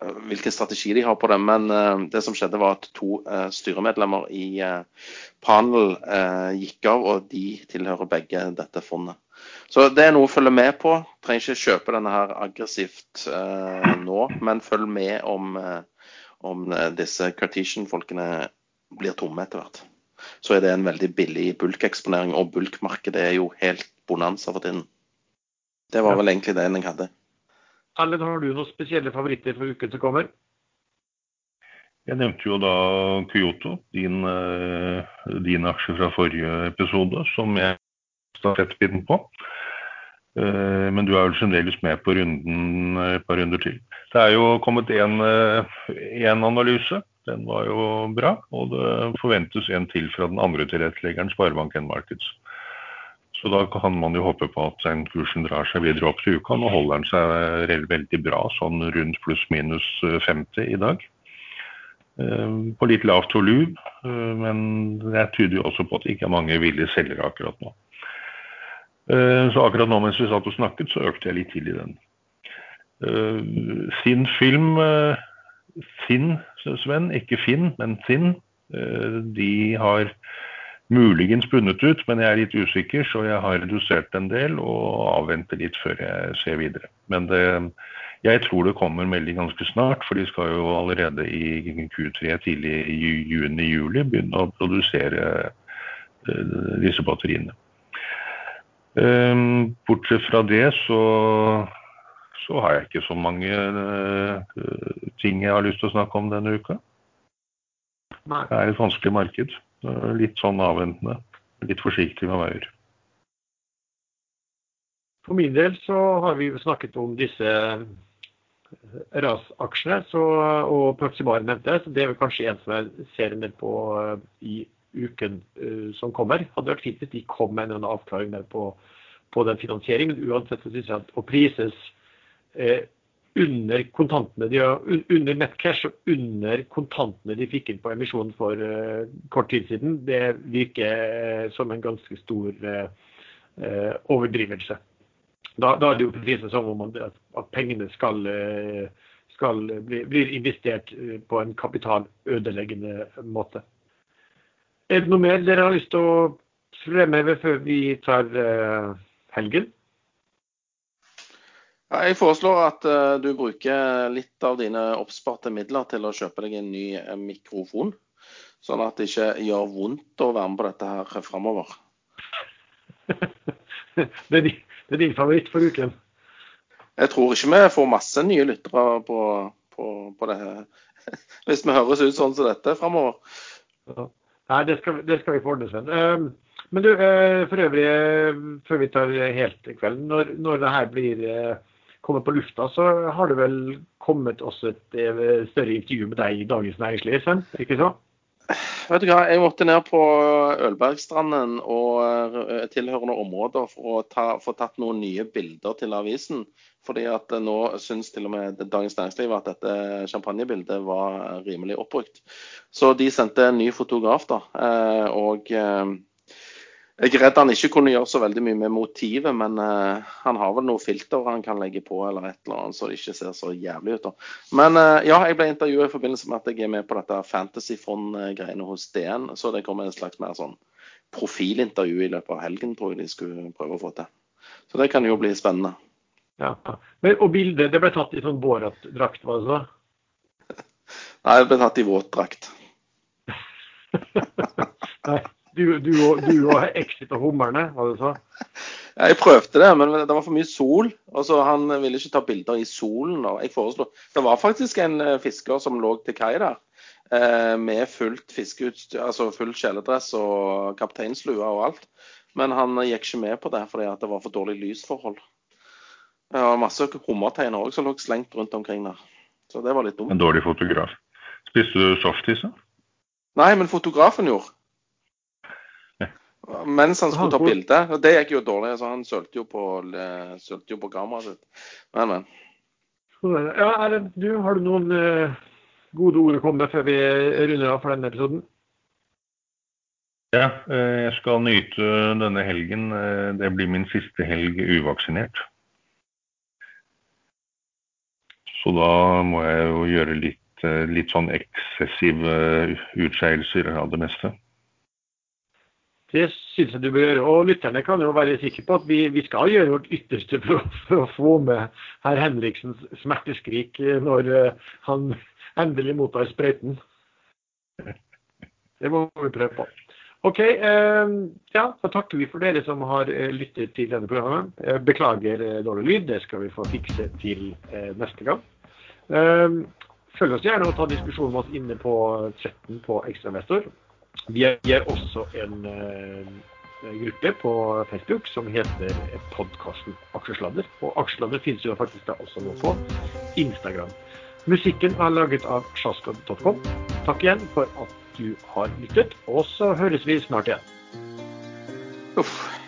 B: hvilken strategi de har på det, men eh, det som skjedde var at to eh, styremedlemmer i eh, panel eh, gikk av, og de tilhører begge dette fondet. Så det er noe å følge med på. Trenger ikke kjøpe denne her aggressivt eh, nå, men følg med om, eh, om eh, disse Cartesian-folkene blir tomme etter hvert. Så er det en veldig billig bulkeksponering, og bulkmarkedet er jo helt bonanza for tiden. Det var vel egentlig det jeg hadde.
A: Ellen, har du noen spesielle favoritter for uken som kommer?
C: Jeg nevnte jo da Kyoto, din, din aksje fra forrige episode, som jeg stafettpinnen på. Men du er vel fremdeles med på runden et par runder til. Det er jo kommet én analyse. Den var jo bra. Og det forventes en til fra den andre tilretteleggeren, Sparebank1 Markets. Så da kan man jo håpe på at den kursen drar seg videre opp til uka. Nå holder den seg veldig bra, sånn rundt pluss-minus 50 i dag. På litt lavt volum, men det tyder jo også på at det ikke er mange villige selgere akkurat nå. Så akkurat nå mens vi satt og snakket, så økte jeg litt til i den. Sin film, Finn, Sven, ikke Finn, men Finn, de har muligens bundet ut, men jeg er litt usikker, så jeg har redusert en del og avventer litt før jeg ser videre. Men det, jeg tror det kommer melding ganske snart, for de skal jo allerede i Q3 tidlig i juni-juli begynne å produsere disse batteriene. Bortsett fra det så, så har jeg ikke så mange ting jeg har lyst til å snakke om denne uka. Det er et vanskelig marked. Litt sånn avventende. Litt forsiktig med gjør.
A: For min del så har vi snakket om disse RAS-aksjene og Proximar nevnte. Så det er vel kanskje en som jeg ser del på i uken som kommer. Hadde vært fint hvis de kom med en avklaring på, på den finansieringen. Uansett så syns jeg at å prises under kontantene de under nettcash og under kontantene de fikk inn på emisjonen for uh, kort tid siden, det virker uh, som en ganske stor uh, overdrivelse. Da, da, er det jo presis som om at, at pengene skal, skal bli, blir investert på en kapitalødeleggende måte. Er det noe mer dere har lyst til å fremheve før vi tar helgen?
B: Jeg foreslår at uh, du bruker litt av dine oppsparte midler til å kjøpe deg en ny uh, mikrofon. Sånn at det ikke gjør vondt å være med på dette her framover. *laughs*
A: det, er din, det er din favoritt for uken?
B: Jeg tror ikke vi får masse nye lyttere på, på, på det her. *laughs* Hvis vi høres ut sånn som dette framover.
A: Ja. Nei, det skal, det skal vi få ordne, Sven. Uh, men du, for øvrig, før vi tar helt i kveld, når, når det her blir kommer på lufta, så har det vel kommet også et eh, større intervju med deg i Dagens Næringsliv, Sven? Ikke så?
B: Vet du hva, Jeg måtte ned på Ølbergstranden og eh, tilhørende områder for å ta, få tatt noen nye bilder til avisen. Fordi at nå syns til og med Dagens Næringsliv at dette champagnebildet var rimelig oppbrukt. Så de sendte en ny fotograf, da. Eh, og jeg er redd han ikke kunne gjøre så veldig mye med motivet, men uh, han har vel noe filter han kan legge på eller et eller annet, så det ikke ser så jævlig ut. da. Men uh, ja, jeg ble intervjuet i forbindelse med at jeg er med på dette Fantasyfond-greiene hos DN. Så det kommer en slags mer sånn profilintervju i løpet av helgen, tror jeg de skulle prøve å få til. Så det kan jo bli spennende.
A: Ja, Men, Og bildet det ble tatt i sånn Borat-drakt, var det så? *laughs*
B: Nei, det ble tatt i våtdrakt. *laughs*
A: Nei. Du, du, og, du og Exit og hummerne, var du sa?
B: Jeg prøvde det, men det var for mye sol. Altså, Han ville ikke ta bilder i solen. og jeg foreslo, Det var faktisk en eh, fisker som lå til kai der, eh, med fullt fiskeutstyr, altså full kjeledress og kapteinslue og alt. Men han gikk ikke med på det fordi det var for dårlig lysforhold. Det var masse hummerteiner òg som lå slengt rundt omkring der. Så det var litt dumt.
C: En dårlig fotograf. Spiste du softis?
B: Nei, men fotografen gjorde. Mens han skulle ta bilde. Og det gikk jo dårlig, så han sølte jo på, sølte jo på kameraet sitt. Men, men.
A: Ja, Erlend, du, har du noen uh, gode ord å komme med før vi runder av for denne episoden?
C: Ja, eh, jeg skal nyte denne helgen. Eh, det blir min siste helg uvaksinert. Så da må jeg jo gjøre litt, litt sånn eksessive utskeielser av det meste.
A: Det syns jeg du bør gjøre. Og lytterne kan jo være sikre på at vi, vi skal gjøre vårt ytterste for, for, å få med herr Henriksens smerteskrik når uh, han endelig mottar sprøyten. Det må vi prøve på. OK. Eh, ja, da takker vi for dere som har uh, lyttet til denne programmet. Beklager dårlig lyd. Det skal vi få fikse til neste gang. følg oss gjerne og ta diskusjonen med oss inne på chatten på Ekstrainvestor. Vi er også en uh, gruppe på Facebook som heter podkasten Aksjesladder. Og Aksjesladder finnes jo faktisk da også nå på Instagram. Musikken er laget av sjaskod.com. Takk igjen for at du har lyttet, og så høres vi snart igjen.
B: Uff.